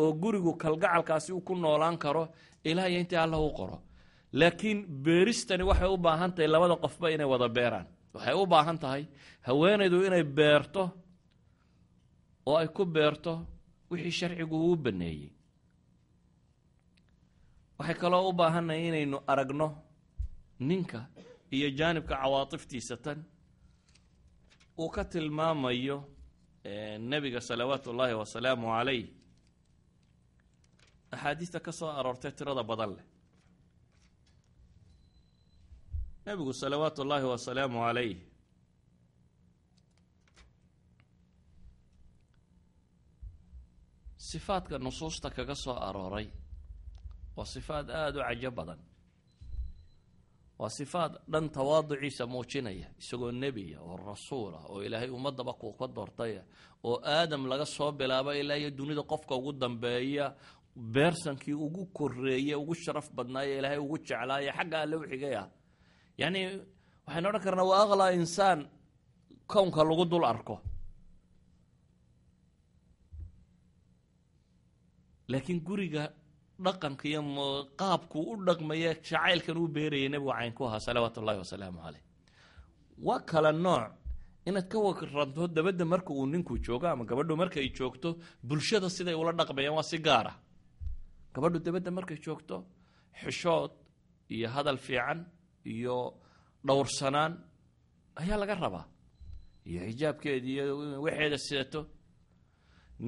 oo gurigu kalgacalkaasi uu ku noolaan karo ilaa iyo intii alla u qoro. Laakiin beeristani waxay u baahan tahay labada qofba inay wada beeraan. Waxay u baahan tahay haweenaydu inay beerto oo ay ku beerto wixii sharcigu uu baneeyey. Waxay kaloo u baahannahay inaynu aragno ninka iyo jaanibka cawaatiftiisa tan uu ka tilmaamayo nebiga salawaatu ullaahi wasalaamu calayh. Axaadiista ka soo aroortay tirada badan leh. Nebigu salawaatu ullaahi wasalaamu calayh sifaadka nusuusta kaga soo arooray waa sifaad aada u cajo badan. Waa sifaad dhan tawaaduciisa muujinaya isagoo nebiya oo rasuul ah oo ilaahay ummadaba kuu ka doortaya oo aadam laga soo bilaabo ilaa iyo dunida qofka ugu dambeeya beersankii ugu koreeye ugu sharaf badnaaye ilaahay ugu jeclaaye xagga alle u xigay ah yacni waxaynu odhan karnaa waa aqlaa insaan kownka lagu dul arko laakiin guriga dhaqanka iyo qaabku u dhaqmaya jacaylkan uu beerayay nebigu caynku ahaa salawaatu ullahi wasalaamu caleyh waa kala nooc inaad ka waranto dabadda marka uu ninku joogo ama gabadhu markay joogto bulshada siday ula dhaqmayaan waa si gaara gabadhu dabadda markay joogto xishood iyo hadal fiican iyo dhowrsanaan ayaa laga rabaa iyo xijaabkeeda iyo waxeeda sidato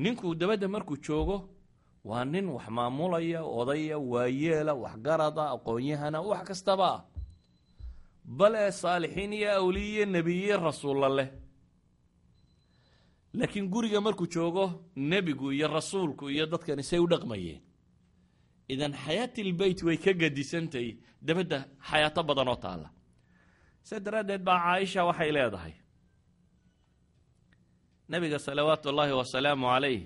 ninku dabadda markuu joogo waa nin wax maamulaya odaya waayeela waxgarada aqoon-yahana wax kastaba. Ah bale saalixiin iyo awliye nebiye rasuulla leh. Laakiin guriga markuu joogo nebigu iyo rasuulku iyo dadkani say u dhaqmayeen. Idan xayaatilbeyt way ka gadisantahay dabadda xayaato badan oo taalla. Se daraaddeed baa caaisha waxay leedahay. Nebiga salawaatu ullaahi wasalaamu calayh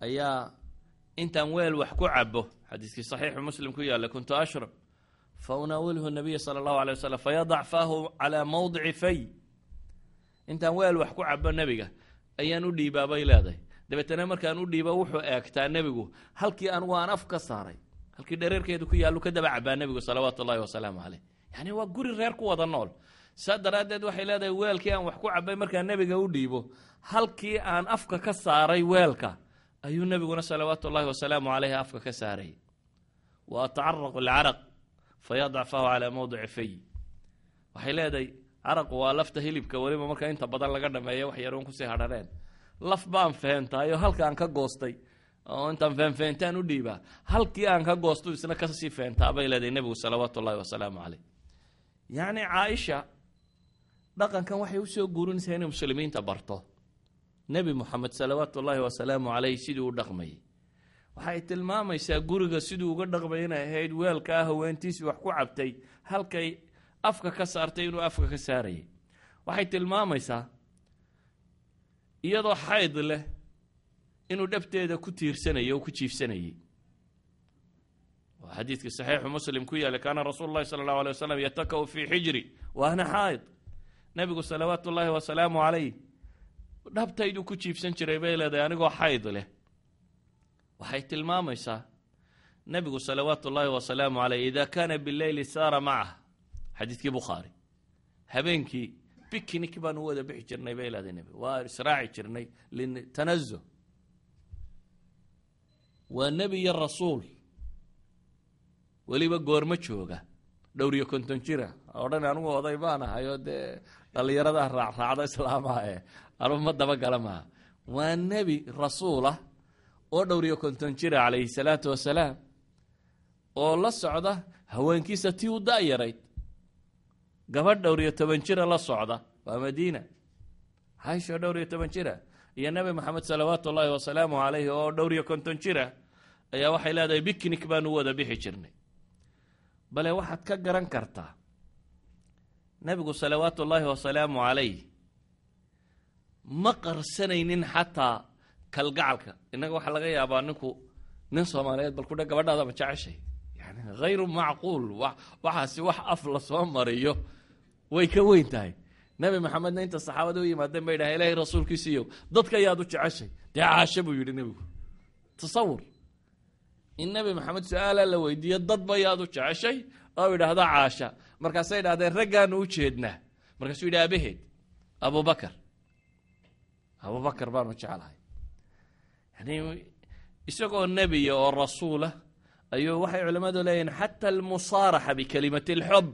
ayaa intaan weel wax ku cabo xadiiskii saxiixu muslim ku yaalla kuntu ashrab fa unaawilhu nabiya sala allahu alay wasalam fayadac faahu calaa mawdici fay. Intaan weel wax ku cabo nebiga ayaan u dhiibaa bay leedahay. Dabeetana markaan u dhiiba wuxuu eegtaa nebigu halkii anugu aan af ka saaray halkii dhareerkeedu ku yaallu ka cabaa nebigu salawaatu ullahi wasalaamu caleyh yacni waa guri reer ku wada nool. Saa daraaddeed waxay leedahay weelkii aan wax ku cabay markaan nebiga u dhiibo halkii aan afka ka saaray weelka ayuu nebiguna salawaatu ullahi wasalaamu caleyhi afka ka saaray. Wa atacaraqu alcaraq fayadac fahu calaa mawdici fay. Waxay leedahay caraqu waa lafta hilibka weliba marka inta badan laga dhameeyo wax yaroon ku sii hadhareen laf baan feentaayo halkaan ka goostay oo intaan feenfeentaan u dhiibaa halkii aan ka goosto isna ka sii feentaa bay leedahay nebigu salawaatu ullahi wasalaamu caleyh yacni caaisha dhaqankan waxay u soo guurinaysaa inay muslimiinta barto nebi moxamed salawaatu ullaahi wasalaamu caleyh siduu u dhaqmayay waxay tilmaamaysaa guriga siduu uga dhaqmay inay ahayd weelkaa haweentiisii wax ku cabtay halkay afka ka saartay inuu afka ka saarayay. Waxay tilmaamaysaa iyadoo xayd leh inuu dhabteeda ku tiirsanayay oo ku jiifsanayay. Xadiidkii saxiixu muslim ku yaallay kaana rasuulu llahi sala allahu alay wasalam yatakau fii xijri wa ana xaa'id nebigu salawaatu ullaahi wasalaamu caleyh dhabtayduu ku jiifsan jiray bay leedahay anigoo xayd leh. Waxay tilmaamaysaa nebigu salawaatu ullaahi wasalaamu caleyh ida kaana bileyli saara macah. Xadiidkii bukhaari. Habeenkii bicnic baanu wada bixi jirnay bay leedahay nebi waa israaci jirnay litanazo waa nebi iyo rasuul. Weliba goormo jooga. Dhowr iyo konton jira. Odhan anugu oday baan ahay oo dee dhallinyarada raacraacda islaamaha e anugu ma dabagala maaha waa nebi rasuulah oo dhowr iyo konton jira calayhi salaatu wasalaam oo la socda haweenkiisa tii u da-yarayd gabadh dhowr iyo toban jira la socda waa madiina. Caisho dhowr iyo toban jira iyo nebi maxamed salawaatu ullaahi wasalaamu calayhi oo dhowr iyo konton jira ayaa waxay leedahay bicnic baanu wada bixi jirnay. Bale waxaad ka garan kartaa nebigu salawaatu ullaahi wasalaamu calayh ma qarsanaynin xataa kalgacalka. Innaga waxaa laga yaabaa ninku nin soomaaliyeed bal kudha gabadhaadama jeceshay yani hayru macquul waxaasi wax af la soo mariyo. Way ka weyn tahay. Nebi maxamedna inta saxaabada u yimaadeen bay dhaha ilaahay rasuulkiisiiyo dadka ayaad u jeceshay dee caasho buu yidhi nebigu tasawur. In nebi maxamed su'aala la weydiiyo dadba yaad u jeceshay oo idhaahda caasha markaasay idhahdeen raggaanu u jeednaa markaasuu yidhi abaheed abubakar abubakar baanu jeclahay yani isagoo nebiya oo rasuulah ayuu waxay culimmadu leeyihiin xata almusaaraxa bikalimati alxub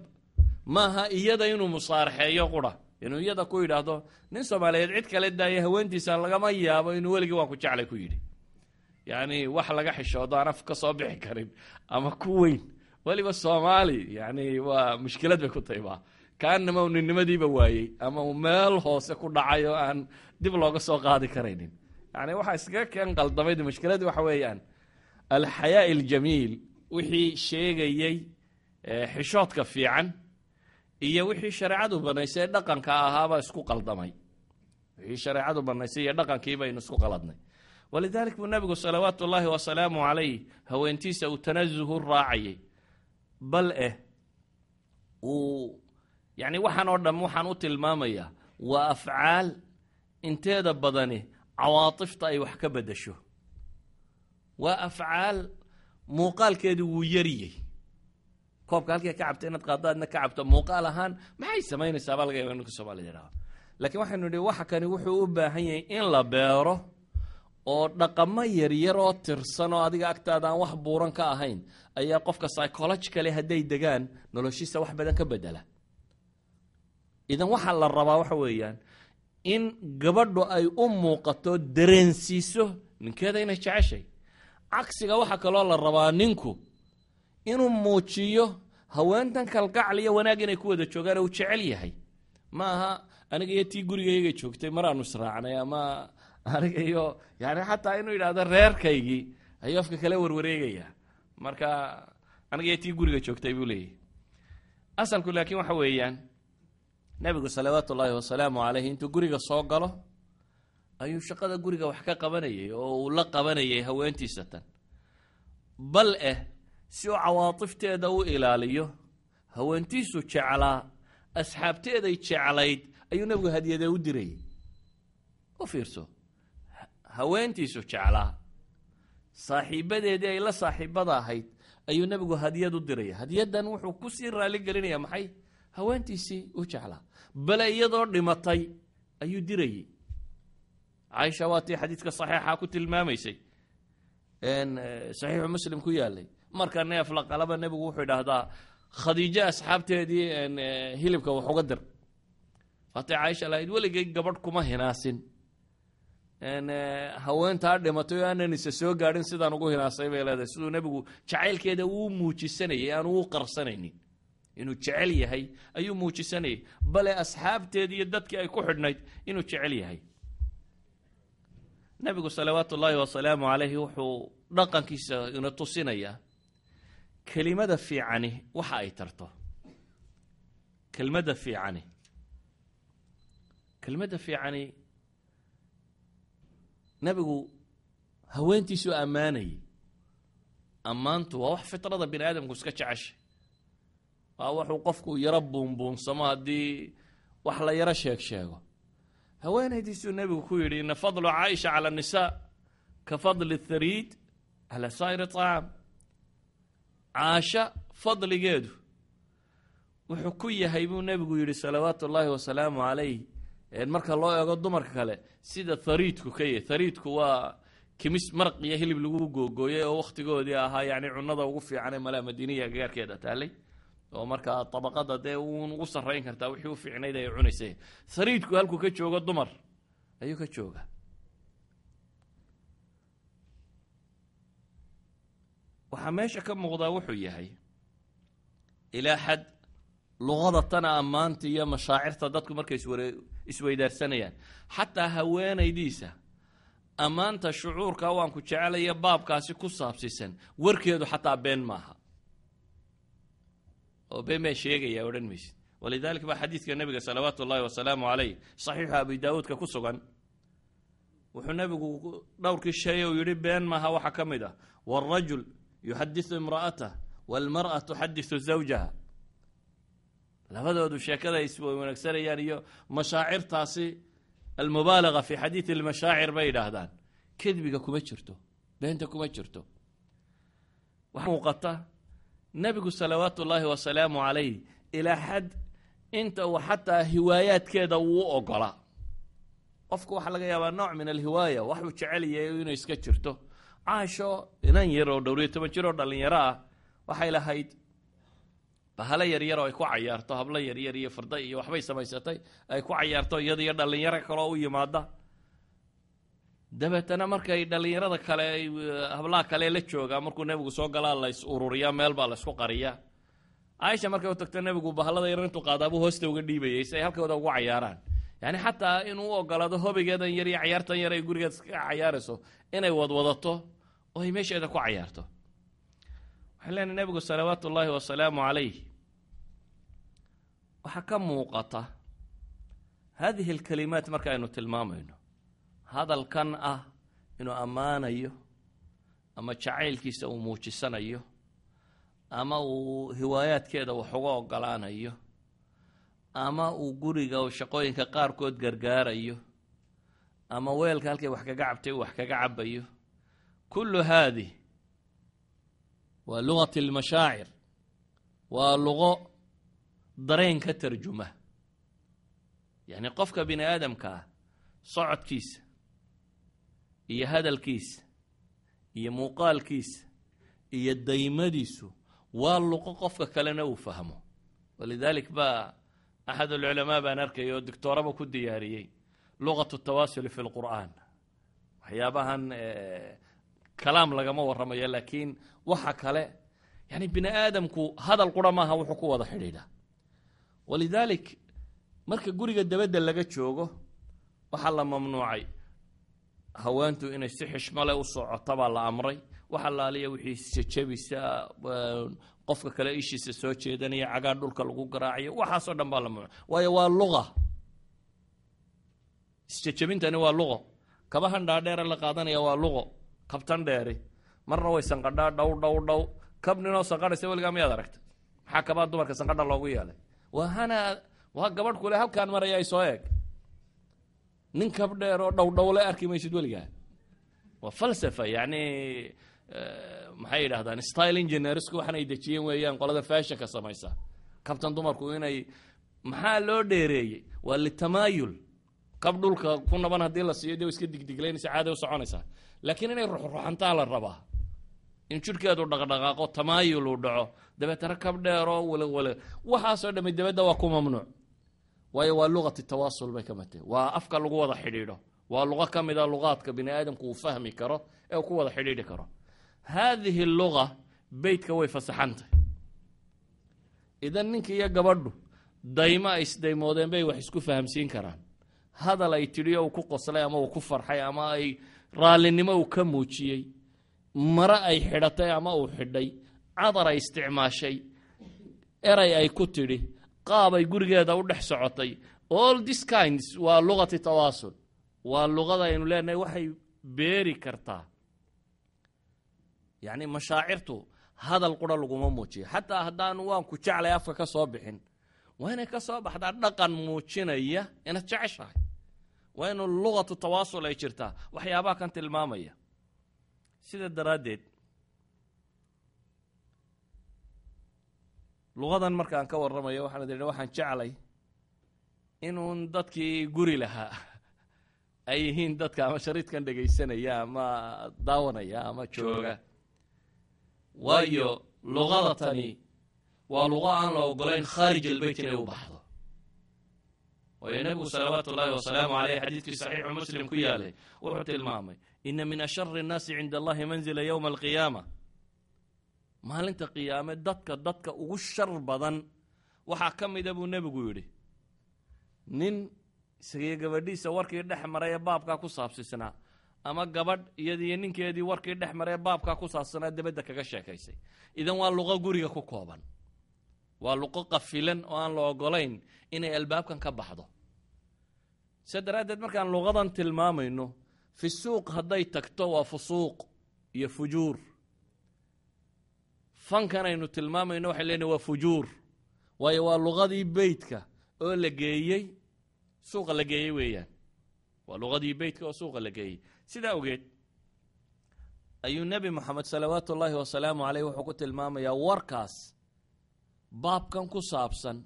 maaha iyada inuu musaaraxeeyo qura inuu iyada ku yidhaahdo nin soomaaliyeed cid kale daaya haweentiisa lagama yaabo inuu weligii waan ku jeclay ku yidhi. Yani wax laga xishoodo aan af ka soo bixi karin ama ku weyn weliba soomaali yani waa mushkilad bay ku tahay ba kaanama ninnimadiiba waayey ama uu meel hoose ku dhacay aan dib looga soo qaadi karaynin. Yani waxaa iskaga keen qaldamayd mushkiladii waxa weeyaan. Alxayaa aljamiil wixii sheegayey xishoodka fiican iyo wixii shareecadu banaysay ee dhaqanka ahaaba isku qaldamay. Wixii shareecadu banaysay iyo dhaqankii baynu isku qaladnay. Walidalik buu nabigu salawaatu ullaahi wasalaamu calayh haweentiisa uu tanazuhu raacayay bal eh. Uu yani waxaan oo dham waxaan u tilmaamayaa waa afcaal inteeda badani cawaatifta ay wax ka bedasho waa afcaal muuqaalkeedu wuu yariyey koobka halkii ka cabta inaad qaaddo aadna ka cabto muuqaal ahaan maxay samaynaysaa baa laga yaba ninka soomaalida yidhahdo lakiin waxaynu idhi waxa kani wuxuu u baahan yahay in la beero oo dhaqamo yaryar oo tirsan oo adiga agtaada aan wax buuran ka ahayn ayaa qofka psychologicale hadday degaan noloshiisa wax badan ka bedela idan waxaa la rabaa waxa weeyaan in gabadhu ay u muuqato dareensiiso ninkeeda inay jeceshay cagsiga waxaa kaloo la rabaa ninku inuu muujiyo haweentan kalgacal iyo wanaag inay ku wada joogaan uu jecel yahay. Ma aha aniga iyo tii gurigayga joogtay maraanu israacnay ama aniga iyo yani xataa inuu yidhahdo reerkaygii ayuu afka kale warwareegaya marka aniga tii guriga joogtay buu leeyahy asalku laakiin waxa weeyaan nebigu salawaatu ullaahi wasalaamu caleyh intuu guriga soo galo ayuu shaqada guriga wax ka qabanayay oo uu la qabanayay haweentiisa tan. Bal eh si uu cawaatifteeda u ilaaliyo haweentiisu jeclaa asxaabteeday jeclayd ayuu nebigu hadiyadee u dirayay. U fiirso haweentiisu jeclaa. Saaxiibadeedii ay la saaxiibada ahayd ayuu nebigu hadiyad u diraya hadiyaddan wuxuu ku sii raali gelinaya maxay? Haweentiisii u jeclaa. Bale iyadoo dhimatay ayuu dirayey caaisha waa tii xadiidka saxiixa ku tilmaamaysay. Saxiixu muslim ku yaalay. Marka neef la qalaba nebigu wuxuu idhaahdaa khadiijo asxaabteedii hilibka wax uga dir. Waatay caaisha lahayd weligay gabadh kuma hinaasin haweentaa dhimatay oo aanan isa soo gaadhin sidaan ugu hinaasay bay leedahay siduu nebigu jacaylkeeda uu muujisanayay aanu u qarsanaynin inuu jecel yahay ayuu muujisanayay bale asxaabteedii iyo dadkii ay ku xidhnayd inuu jecel yahay nebigu salawaatu ullaahi wasalaamu calayhi wuxuu dhaqankiisa ina tusinayaa kelimada fiicani waxa ay tarto. Kelmadda fiicani. Kelmadda fiicani nebigu haweentiisuu ammaanayay ammaantu waa wax fitrada bini aadamku iska jeceshay. Waa wuxuu qofku yaro buunbuunsamo haddii wax la yaro sheeg sheego. Haweenaydiisuu nebigu ku yidhi ina fadlu caaisha cala annisaa ka fadli thariid cala saa'iri طacaam caasha fadligeedu wuxuu ku yahay buu nebigu yidhi salawaatu ullaahi wasalaamu calayh marka loo eego dumarka kale sida thariidku ka yahy thariidku waa kimis maraq iyo hilib lagu googooyay oo wakhtigoodii ahaa yacni cunnada ugu fiican ee malaa madiiniya gagaarkeeda taalay. Oo markaa dabaqada dee uun ugu sarrayn kartaa wixii u fiicnayd ay cunaysay. Thariidku halkuu ka joogo dumar? Ayuu ka jooga waxaa meesha ka muuqdaa wuxuu yahay ilaa xad luqada tana ammaanta iyo mashaacirta dadku markay isware isweydaarsanayaan xataa haweenaydiisa ammaanta shucuurka waan ku jecelaya baabkaasi ku saabsiisan. Warkeedu xataa been maaha. Oo been baan sheegaya odhan maysid. Walidaalika baa xadiidka nebiga salawaatu ullaahi wasalaamu calayh saxiixu abi daawuudka ku sugan. Wuxuu nebigu dhowrkii sheegay uu yidhi been maaha waxaa ka mid ah. Waalrajul yuxadisu imra'atah waalmar'a tuxadisu zawjaha labadoodu sheekada iswanaagsanayaan iyo mashaacirtaasi almubaalaga fi xadiidi اlmashaacir bay yidhaahdaan. Kedbiga kuma jirto beenta kuma jirto. Waxaa muuqata nebigu salawaatu ullaahi wasalaamu calayh ilaa xad inta uu xataa hiwaayaadkeeda uu ogolaa qofku waxaa laga yaabaa nooc min alhiwaaya waxuu jecel yahay inay iska jirto. Caasho inan yar oo dhowriyo toban jir oo dhallinyaro ah waxay lahayd bahalo yaryar oo ay ku cayaarto hablo yaryar iyo farda iyo waxbay samaysatay ay ku cayaarto iyada iyo dhallinyaro kaloo u yimaada. Dabeetana markay dhallinyarada kale ay hablaha kale la joogaa markuu nebigu soo galaa la is ururiyaa meel baa la isku qariyaa caaisha markay u tagto nebigu bahalada yar intuu qaadaabuu hoosta uga dhiibayay si ay halkooda ugu cayaaraan. Yani xataa inuu ogolaado hobigeedan yar iyo cayaartan yar ay gurigeed ka cayaarayso inay wadwadato oo ay meesheeda ku cayaarto. Waxay leenahay nebigu salawaatu ullaahi wasalaamu calayh waxaa ka muuqata haadihi alkalimaat marka aynu tilmaamayno. Hadalkan ah inuu ammaanayo ama jacaylkiisa uu muujisanayo ama uu hiwaayaadkeeda wax uga ogolaanayo ama uu guriga shaqooyinka qaarkood gargaarayo ama weelka halkay wax kaga cabtay uu wax kaga cabayo kullu haadih waa lugati almashaacir waa luqo dareen ka tarjuma. Yacni qofka bini aadamka ah socodkiisa iyo hadalkiisa iyo muuqaalkiisa iyo daymadiisu waa luqo qofka kalena uu fahmo. Walidalik baa axad alculamaa baan arkaya oo doctooraba ku diyaariyey luqatu tawaasuli fi lqur'aan waxyaabahan kalaam lagama warramayo laakiin waxa kale yani bini aadamku hadal qura maaha wuxuu ku wada xidhiidha walidaalik marka guriga dabadda laga joogo waxaa la mamnuucay. Haweentu inay si xishmo leh u socoto baa la amray. Wax allaaliya wixii jajabisa qofka kale ishiisa soo jeedanaya cagaa dhulka lagu garaacayo waxaasoo dhan baa la mamnuuc waayo waa luqa. Isjajabintani waa luqo. Kabahan dhaadheere la qaadanaya waa luqo. Kabtan dheeri. Marna way sanqadhaa dhow dhow dhow kab ninoo sanqadhaysa weligaa miyaad aragtay? Maxaa kabaa dumarka sanqadha loogu yeelay waa hana waa gabadh kule halkaan maraya ay soo eeg nin kab dheer oo dhow dhowle arki maysid weligaa? Waa falsafa yacni maxay yidhahdaan style engineersku waxan ay dejiyeen weeyaan qolada fashionka samaysa. Kabtan dumarku inay maxaa loo dheereeyey? Waa litamaayul kab dhulka ku naban haddii la siiyo de iska digdiglaynaysa caada u soconaysaa laakiin inay ruxruxantaa la rabaa. In jidhkeedu dhaqdhaqaaqo tamaayul uu dhaco dabeetana kab dheeroo walewale waxaasoo dhamay dabadda waa ku mamnuuc. Waayo waa luqati tawaasul bay ka matee waa afka lagu wada xidhiidho. Waa luqo ka mida luqaadka bini aadamku uu fahmi karo ee uu ku wada xidhiidhi karo. Haadihi luga beytka way fasaxantay idan ninka iyo gabadhu daymo ay isdaymoodeen bay wax isku fahamsiin karaan. Hadal ay tidhiyo uu ku qoslay ama uu ku farxay ama ay raallinimo uu ka muujiyey. Mare ay xidhatay ama uu xidhay cadar ay isticmaashay. Eray ay ku tidhi qaab ay gurigeeda u dhex socotay. All this kinds waa luqati tawaasul. Waa luqada aynu leenahay waxay beeri kartaa. Yacni mashaacirtu hadal qura laguma muujiyo. Xataa haddaanu waan ku jeclay afka ka soo bixin waa inay ka soo baxdaa dhaqan muujinaya inaad jeceshahay. Waa inu luqatu tawaasul ay jirtaa. Waxyaabaha kan tilmaamaya. Sida daraaddeed luqadan markaan ka warramayo waxaan idhi waxaan jeclay inuun dadkii guri lahaa. Ay yihiin dadka ama shariidkan dhegaysanaya ama daawanaya ama jooga. Waayo luqada tani waa luqo aan la ogolayn khaarij albeyt inay u baxdo. Waayo nebigu salawaatu ullaahi wasalaamu caleyh xadiidkii saxiixu muslim ku yaalay wuxuu tilmaamay ina min ashari nnaasi cinda allahi manzila yowma alqiyaama maalinta qiyaame dadka dadka ugu shar badan waxaa ka mida buu nebigu yidhi nin isagiyo gabadhiisa warkii dhex maray ee baabkaa ku saabsisnaa ama gabadh iyadiiyo ninkeedii warkii dhex maray ee baabkaa ku saabsanaa debadda kaga sheekaysay. Idan waa luqo guriga ku kooban. Waa luqo qafilan oo aan la ogolayn inay albaabkan ka baxdo. Se daraaddeed markaan luqadan tilmaamayno fi suuq hadday tagto waa fusuuq iyo fujuur fankan aynu tilmaamayno waxay leenahy waa fujuur. Waayo waa luqadii beytka oo la geeyey suuqa la geeyey weeyaan. Waa luqadii beytka oo suuqa la geeyey. Sidaa ogeed ayuu nebi moxamed salawaatu ullaahi wasalaamu caleyh wuxuu ku tilmaamayaa warkaas baabkan ku saabsan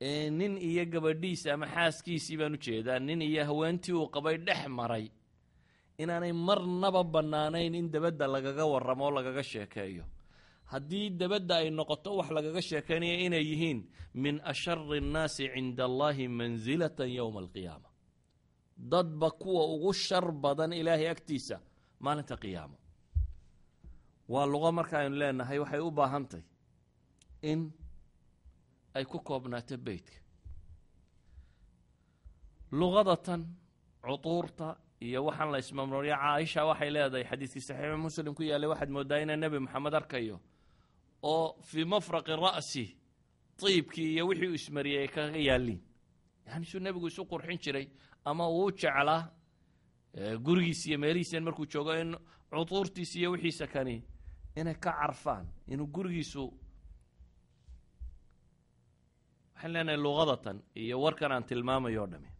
ee nin iyo gabadhiisa ama xaaskiisii baan u jeedaa nin iyo haweentii uu qabay dhex maray inaanay marnaba bannaanayn in debadda lagaga warramo oo lagaga sheekeeyo haddii debadda ay noqoto wax lagaga sheekaynaya inay yihiin min ashari annaasi cinda allahi mansilatan yowma alqiyaama. Dadba kuwa ugu shar badan ilaahay agtiisa maalinta qiyaamo. Waa luqo marka aynu leenahay waxay u baahantahy in ay ku koobnaato beytka luqadatan cutuurta iyo waxaan la ismamroorya caaisha waxay leedahay xadiidkii saxiixu muslim ku yaallay waxaad moodaa inaa nebi moxamed arkayo oo fii mafraqi ra'si tiibkii iyo wixii uu ay kaga yaalliin. Yani suu nebigu isu qurxin jiray ama uu jeclaa gurigiis iyo meelihiisan markuu joogo in cutuurtiis iyo wixiisa kani inay ka carfaan inuu gurigiisu waxaan leenahay luqadatan iyo warkan aan tilmaamayo o dhami.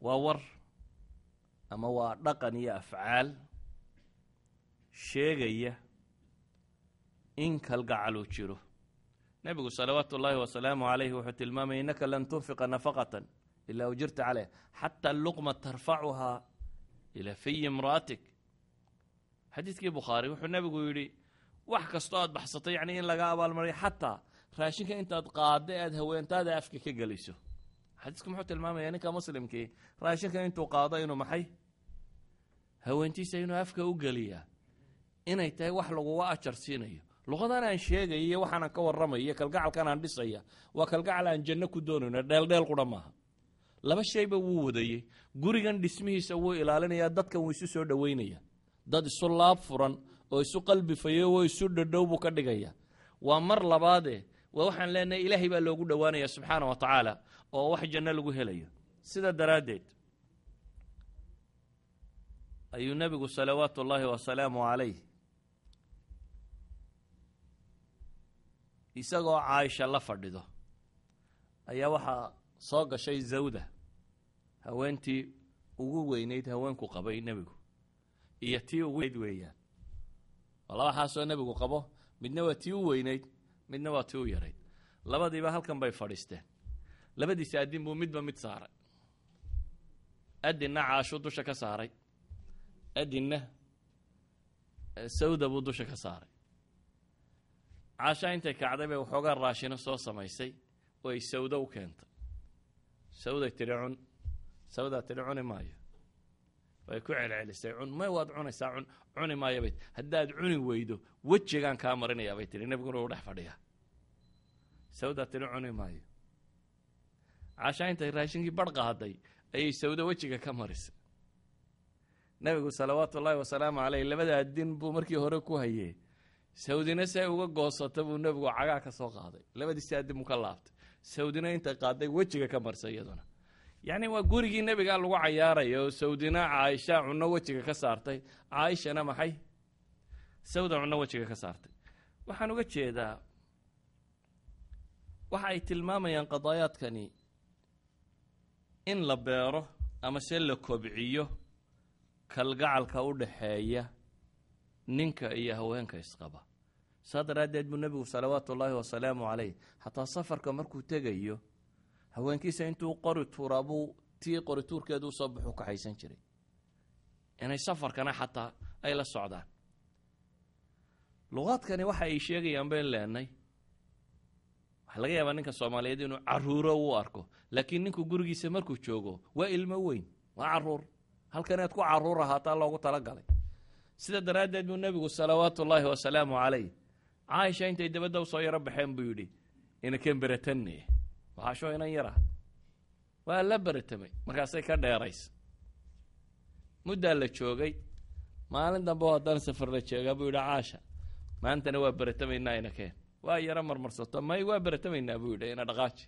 Waa war ama waa dhaqan iyo afcaal sheegaya in kalgacaluu jiro. Nebigu salawaatu ullaahi wasalaamu calayhi wuxuu tilmaamaya innaka lan tunfiqa nafaqatan ilaa ujirta caleyh xata luqma tarfacuhaa ilaa fiyi imra'atik. Xadiidkii bukhaari wuxuu nebigu yidhi wax kastoo aad baxsato yacni in laga abaalmariyo xataa raashinka intaad qaadda aad haweentaada afka ka geliso xadiisku muxuu tilmaamaya ninka muslimkii raashinka intuu qaado inuu maxay? Haweentiisa inuu afka u geliyaa inay tahay wax laguga ajar siinayo luqadan aan sheegaya iyo waxaanan ka warramaya iyo kalgacalkan aan dhisaya waa kalgacal aan janno ku doonayno dheeldheel qura maaha. Laba shayba wuu wadayey gurigan dhismihiisa wuu ilaalinayaa dadkan wuu isu soo dhoweynaya. Dad isu laab furan oo isu qalbi fayo oo isu dhadhow buu ka dhigaya. Waa mar labaade waa waxaan leenahay ilaahay baa loogu dhowaanaya subxaana wa tacaala oo wax janno lagu helayo. Sida daraaddeed ayuu nebigu salawaatu ullaahi wasalaamu calayh isagoo caaisha la fadhido. Ayaa waxaa soo gashay zawda haweentii ugu weynayd haweenku qabay nebigu iyo tii ugu weynayd weeyaan. Waa laba nebigu qabo midna waa tii u weynayd midna waa tii u yarayd labadiiba halkan bay fadhiisteen. Labadiisa addin buu midba mid saaray. Adinna caashuu dusha ka saaray. Adinna sawda buu dusha ka saaray caasha intay kacday bay waxoogaa raashino soo samaysay oo ay sawdo u keentay. Sawday tidhi cun sawdaa tidhi cuni maayo. Way ku celcelisay cun may waad cunaysaa? Cun cuni maayo bay haddaad cuni weydo wejigaan kaa marinayaa bay tihi nebiguna uu dhex fadhiyaa. Sawdaa tidhi cuni maayo. Caasha intay raashinkii barh qaaday ayay sawdo wejiga ka marisay. Nebigu salawaatu ullaahi wasalaamu caleyh labadaa din buu markii hore ku hayee sawdina si ay uga goosata buu nebigu cagaa ka soo qaaday. Labadiisi addin buu ka laabtay. Sawdina intay qaaday wejiga ka marsay iyaduna. Yacni waa gurigii nebigaa lagu cayaaraya oo sawdina caaisha cunno wejiga ka saartay. Caaishana maxay? Sawda cunno wejiga ka saartay. Waxaan uga jeedaa waxa ay tilmaamayaan qadaayaadkani in la beero ama se la kobciyo kalgacalka u dhaxeeya ninka iyo haweenka isqaba. Saa daraaddeed buu nebigu salawaatu ullaahi wasalaamu caleyh xataa safarka markuu tegayo haweenkiisa intuu qori tuuraa buu tii qori tuurkeedu u soo baxuu kaxaysan jiray. Inay safarkana xataa ay la socdaan. Luqaadkani waxa ay sheegayaan bayn leenay. Waxaa laga yaabaa ninka soomaaliyeed inuu caruuro u arko laakiin ninku gurigiisa markuu joogo waa ilmo weyn waa carruur. Halkanaad ku carruur ahaataa loogu talagalay sida daraaddeed buu nebigu salawaatu ullaahi wasalaamu caleyh caaisha intay dabadda u soo yaro baxeen buu yidhi inaken beratanne waxaashoo inan yara. Waa la beratamay markaasay ka dheeraysa muddaa la joogay maalin dambe oo haddana safar la jeegaa buu yidhi caasha maantana waa beratamaynaa inakeen waa yaro marmarsato may waa beratamaynaa? buu yidhi ina dhaqaaji.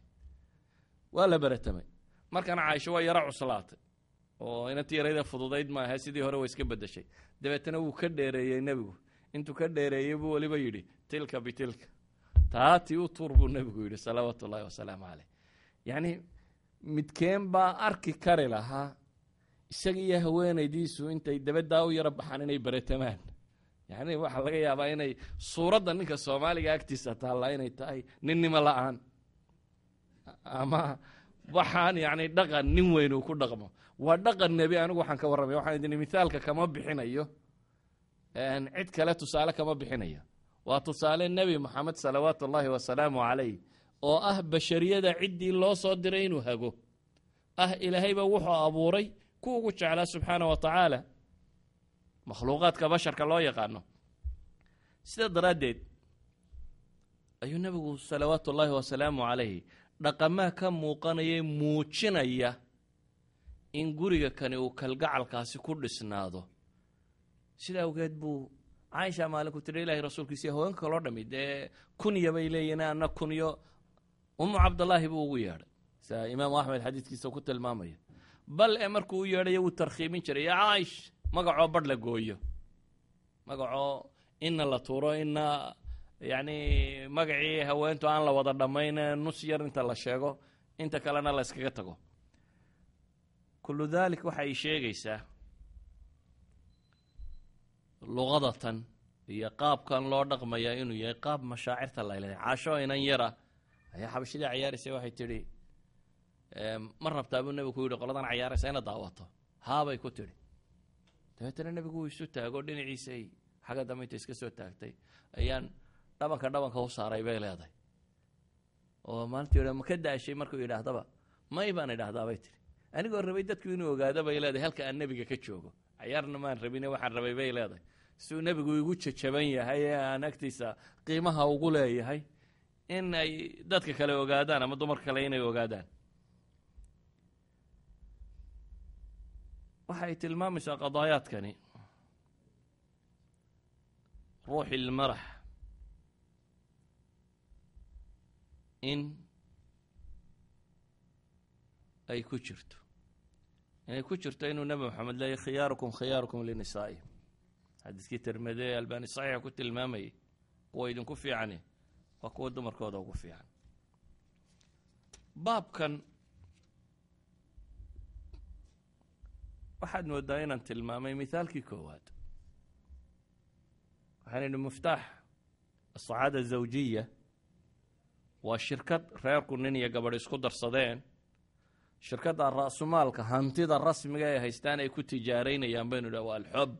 Waa la beratamay. Markana caaisho waa yaro cuslaatay oo inanti yarayda fududayd maaha sidii hore waa iska bedeshay dabeetana wuu ka dheereeyey nebigu. Intuu ka dheereeyey buu weliba yidhi tilka bitilka taatii u tuur buu nebigu yidhi salawaatu ullaahi wasalaamu caleyh yacni midkeen baa arki kari lahaa isaga iyo haweenaydiisu intay dabaddaa u yaro baxaan inay beratamaan yacni waxaa laga yaabaa inay suuradda ninka soomaaliga agtiisa taallaa inay tahay ninnimo la'aan. Ama waxaan yacni dhaqan nin weyn uu ku dhaqmo. Waa dhaqan nebi anigu waxaan ka warramaya waxaan idin mithaalka kama bixinayo. Cid kale tusaale kama bixinayo. Waa tusaale nebi moxamed salawaatu ullaahi wasalaamu caleyh oo ah bashariyada ciddii loo soo diray inuu hago. Ah ilaahayba wuxuu abuuray ku ugu jeclaa subxaana wa tacaala makhluuqaadka basharka loo yaqaano. Sidaa daraaddeed ayuu nebigu salawaatu ullaahi wasalaamu caleyh dhaqamaa ka muuqanaya muujinaya in guriga kani uu kalgacalkaasi ku dhisnaado. Sida awgeed buu caaisha maalinku tiri ilahay rasuulkiisiiyo haweenka kaloo dhami dee kunya bay leeyihiin anna kunyo umu cabdallaahi buu ugu yeedhay. Sida imaamu axmed xadiidkiisa ku tilmaamaya. Bal e markuu u yeedhayo wuu tarkhiimin jiray ya caayish magacoo badh la gooyo. Magacoo ina la tuuro ina yacni magacii haweentu aan la wada dhammayn nus yar inta la sheego inta kalena la yskaga tago. Kullu dalik waxay sheegaysaa luqadatan iyo qaabkan loo dhaqmayaa inuu yahay qaab mashaacirta layleeday caasho inan yara ayaa xabashidii cayaaraysa waxay tidhi ma rabtaa buu nebigu ku yidhi qoladan cayaaraysa ina daawato. Haabay ku tidhi. Dabeetana nebigu wuu isu taago dhinaciisay xagga dambe inta iska soo taagtay. Ayaan dhabanka dhabanka u saaray bay leedahay. Oo maalintii yidha ma daashay? Markuu yidhaahdaba may baan idhaahdaa bay tidhi. Anigoo rabay dadku inuu ogaado bay leedahay halka aan nebiga ka joogo. Cayaarna maan rabine waxaan rabay bay leedahay. Siuu nebigu igu jajaban yahay ee aan agtiisa qiimaha ugu leeyahay in ay dadka kale ogaadaan ama dumarka kale inay ogaadaan. Waxay tilmaamaysaa qadaayaadkani. Ruuxi ilmarax in ay ku jirto. Inay ku jirto inuu nebi moxamed leeyahy khiyaarukum khiyaarukum linisaa'ihim xadiiskii tirmide ee albaani saxiixa ku tilmaamayay kuwa idinku fiicani waa kuwa dumarkooda ugu fiican. Baabkan waxaad moodaa inaan tilmaamay mithaalkii koowaad. Waxaan idhi muftaax asacaada zawjiya waa shirkad reerku nin iyo gabadh isku darsadeen. Shirkadda ra'sumaalka hantida rasmiga ay haystaan ay ku tijaaraynayaan baynu idha waa alxob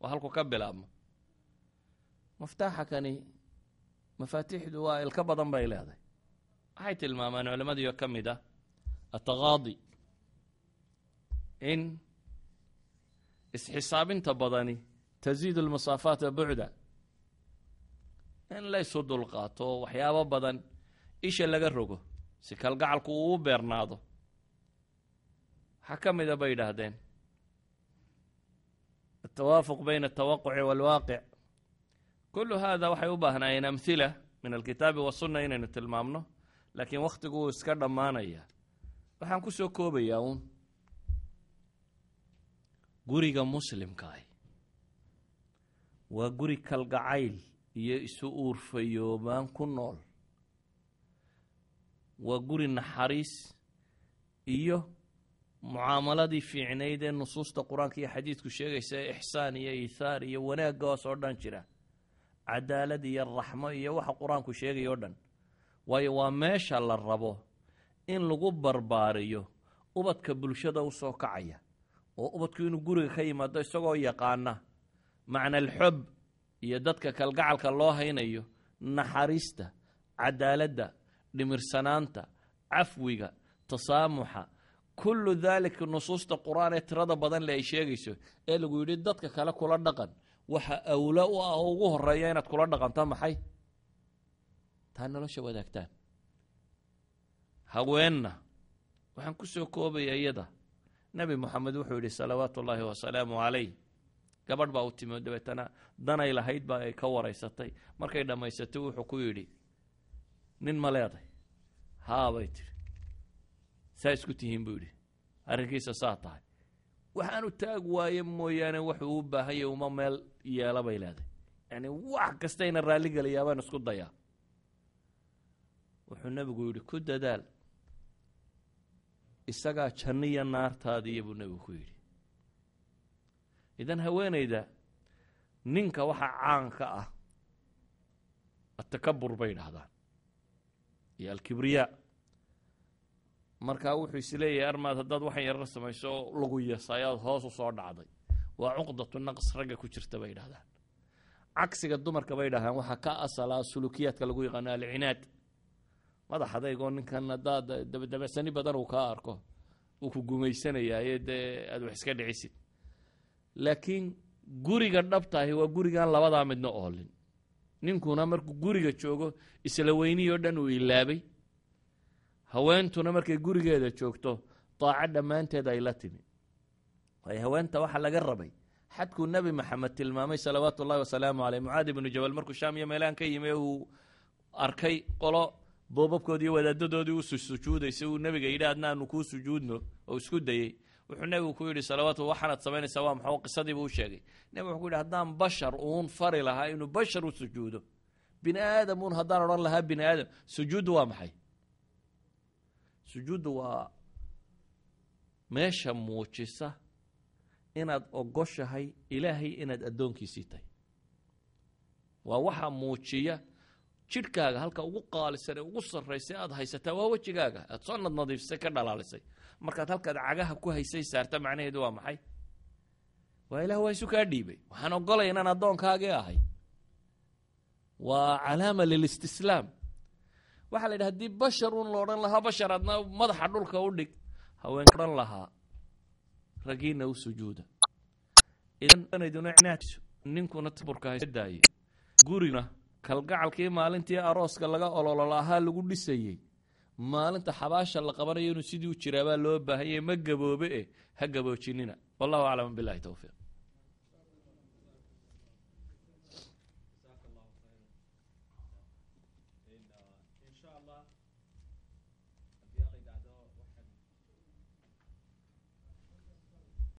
waa halku ka bilaabmo. Muftaaxa kani mafaatiixdu waa ilka badan bay leedahay. Waxay tilmaamaan culamadiio ka mid ah ataqaadi in isxisaabinta badani tasiidu lmasaafaata bucda in laysu dulqaato waxyaabo badan isha laga rogo si kalgacalku uu u beernaado. Waxaa ka mida bay yidhaahdeen. Altawaafuq bayna altawaquci waalwaaqic kullu hada waxay u baahnaayeen amhila min alkitaabi wasunna inaynu tilmaamno laakiin wakhtigu wuu iska dhammaanaya waxaan ku soo koobayaa uun. Guriga muslimkaah waa guri kalgacayl iyo isu uurfayoobaan ku nool waa guri naxariis iyo mucaamaladii fiicnayd ee nusuusta qur'aanka iyo xadiidku sheegaysa ixsaan iyo iithaar iyo wanaaggaas oo dhan jira. Cadaalad iyo raxmo iyo waxa qur'aanku sheegaya o dhan. Waayo waa meesha la rabo in lagu barbaariyo ubadka bulshada u soo kacaya oo ubadku inuu guriga ka yimaado isagoo yaqaana. Macna alxob iyo dadka kalgacalka loo haynayo naxariista cadaaladda dhimirsanaanta cafwiga tasaamuxa kullu daalika nusuusta qur'aan ee tirada badan le ay sheegayso ee lagu yidhi dadka kale kula dhaqan waxa awla u ah oo ugu horreeya inaad kula dhaqanto maxay? Taa nolosha wadaagtaan. Haweenna waxaan ku soo koobaya iyada. Nebi moxamed wuxuu yidhi salawaatu ullaahi wasalaamu calayh. Gabadh baa u timi dabeetana danay lahayd baa ay ka waraysatay. Markay dhammaysatay wuxuu ku yidhi nin ma leeday haa bay tidhi saa isku tihiin buu yidhi arrinkiisa saa tahay. Waxaanu taag waaye mooyaane wuxuu u baahan yahy uma meel yeela bay leedahay yacni wax kastayna raalli gelayaa baan isku dayaa. Wuxuu nebigu yidhi ku dadaal isagaa janniya naartaadiiya buu nebigu ku yidhi. Idan haweenayda ninka waxa caanka ah atakabur bay dhahdaan iyo alkibriyaa markaa wuxuu is leeyahay armaad haddaad waxan yarar samayso oo lagu yasa ayaad hoos u soo dhacday. Waa cuqdatu naqs ragga ku jirta bay dhahdaan cagsiga dumarka bay dhahdaan waxaa ka asalaa sulukiyaadka lagu yaqaano alcinaad madax adaygoo ninkan haddaad dabadabasani badan uu kaa arko uu ku gumaysanayaaye dee aad wax iska dhicisid. Laakiin guriga dhabtaahi waa gurigaan labadaa midna oolin ninkuna markuu guriga joogo isla weynihii oo dhan uu ilaabay. Haweentuna markay gurigeeda joogto daaco dhammaanteed ay la timi. Waayo haweenta waxaa laga rabay. Xadkuu nebi maxamed tilmaamay salawaatu ullahi wasalaamu caleyh mucaadi ibnu jabal markuu shaam iyo meelahan ka yimi uu arkay qolo boobabkoodii wadaadadoodii u sujuudaysay uu nebiga yidhi adna aanu kuu sujuudno oo isku dayey wuxuu nebigu ku yidhi salawaatu waxaanaad samaynaysaa waa maxau qisadiibu u sheegay. Nebigu wuxuu ku yidhi haddaan bashar uun fari lahaa inuu bashar u sujuudo bini aadam uun haddaan odhan lahaa bini aadam sujuuddu waa maxay? Sujuuddu waa meesha muujisa inaad ogoshahay ilaahay inaad addoonkiisii tahay. Waa waxa muujiya jidhkaaga halka ugu qaalisan ee ugu sarraysay aad haysataa waa wejigaaga aad soo nadnadiifsay ka dhalaalisay markaad halkaad cagaha ku haysay saarta macnaheedu waa maxay? Waa ilaah waa isu kaa dhiibay. Waxaan ogolaya inaan addoonkaagii ahay. Waa calaama lilistislaam. Waxaa la yidhi haddii bashar un la odhan lahaa bashar adna madaxa dhulka u dhig haween odhan lahaa ragiina u sujuuda. Ninkuna taburka gurina kalgacalkii maalintii arooska laga ololol ahaa lagu dhisayey maalinta xabaasha la qabanayo inuu sidii u jiraabaa loo baahanyay ma gaboobe eh ha gaboojinina. Wallahu aclam billahi towfiiq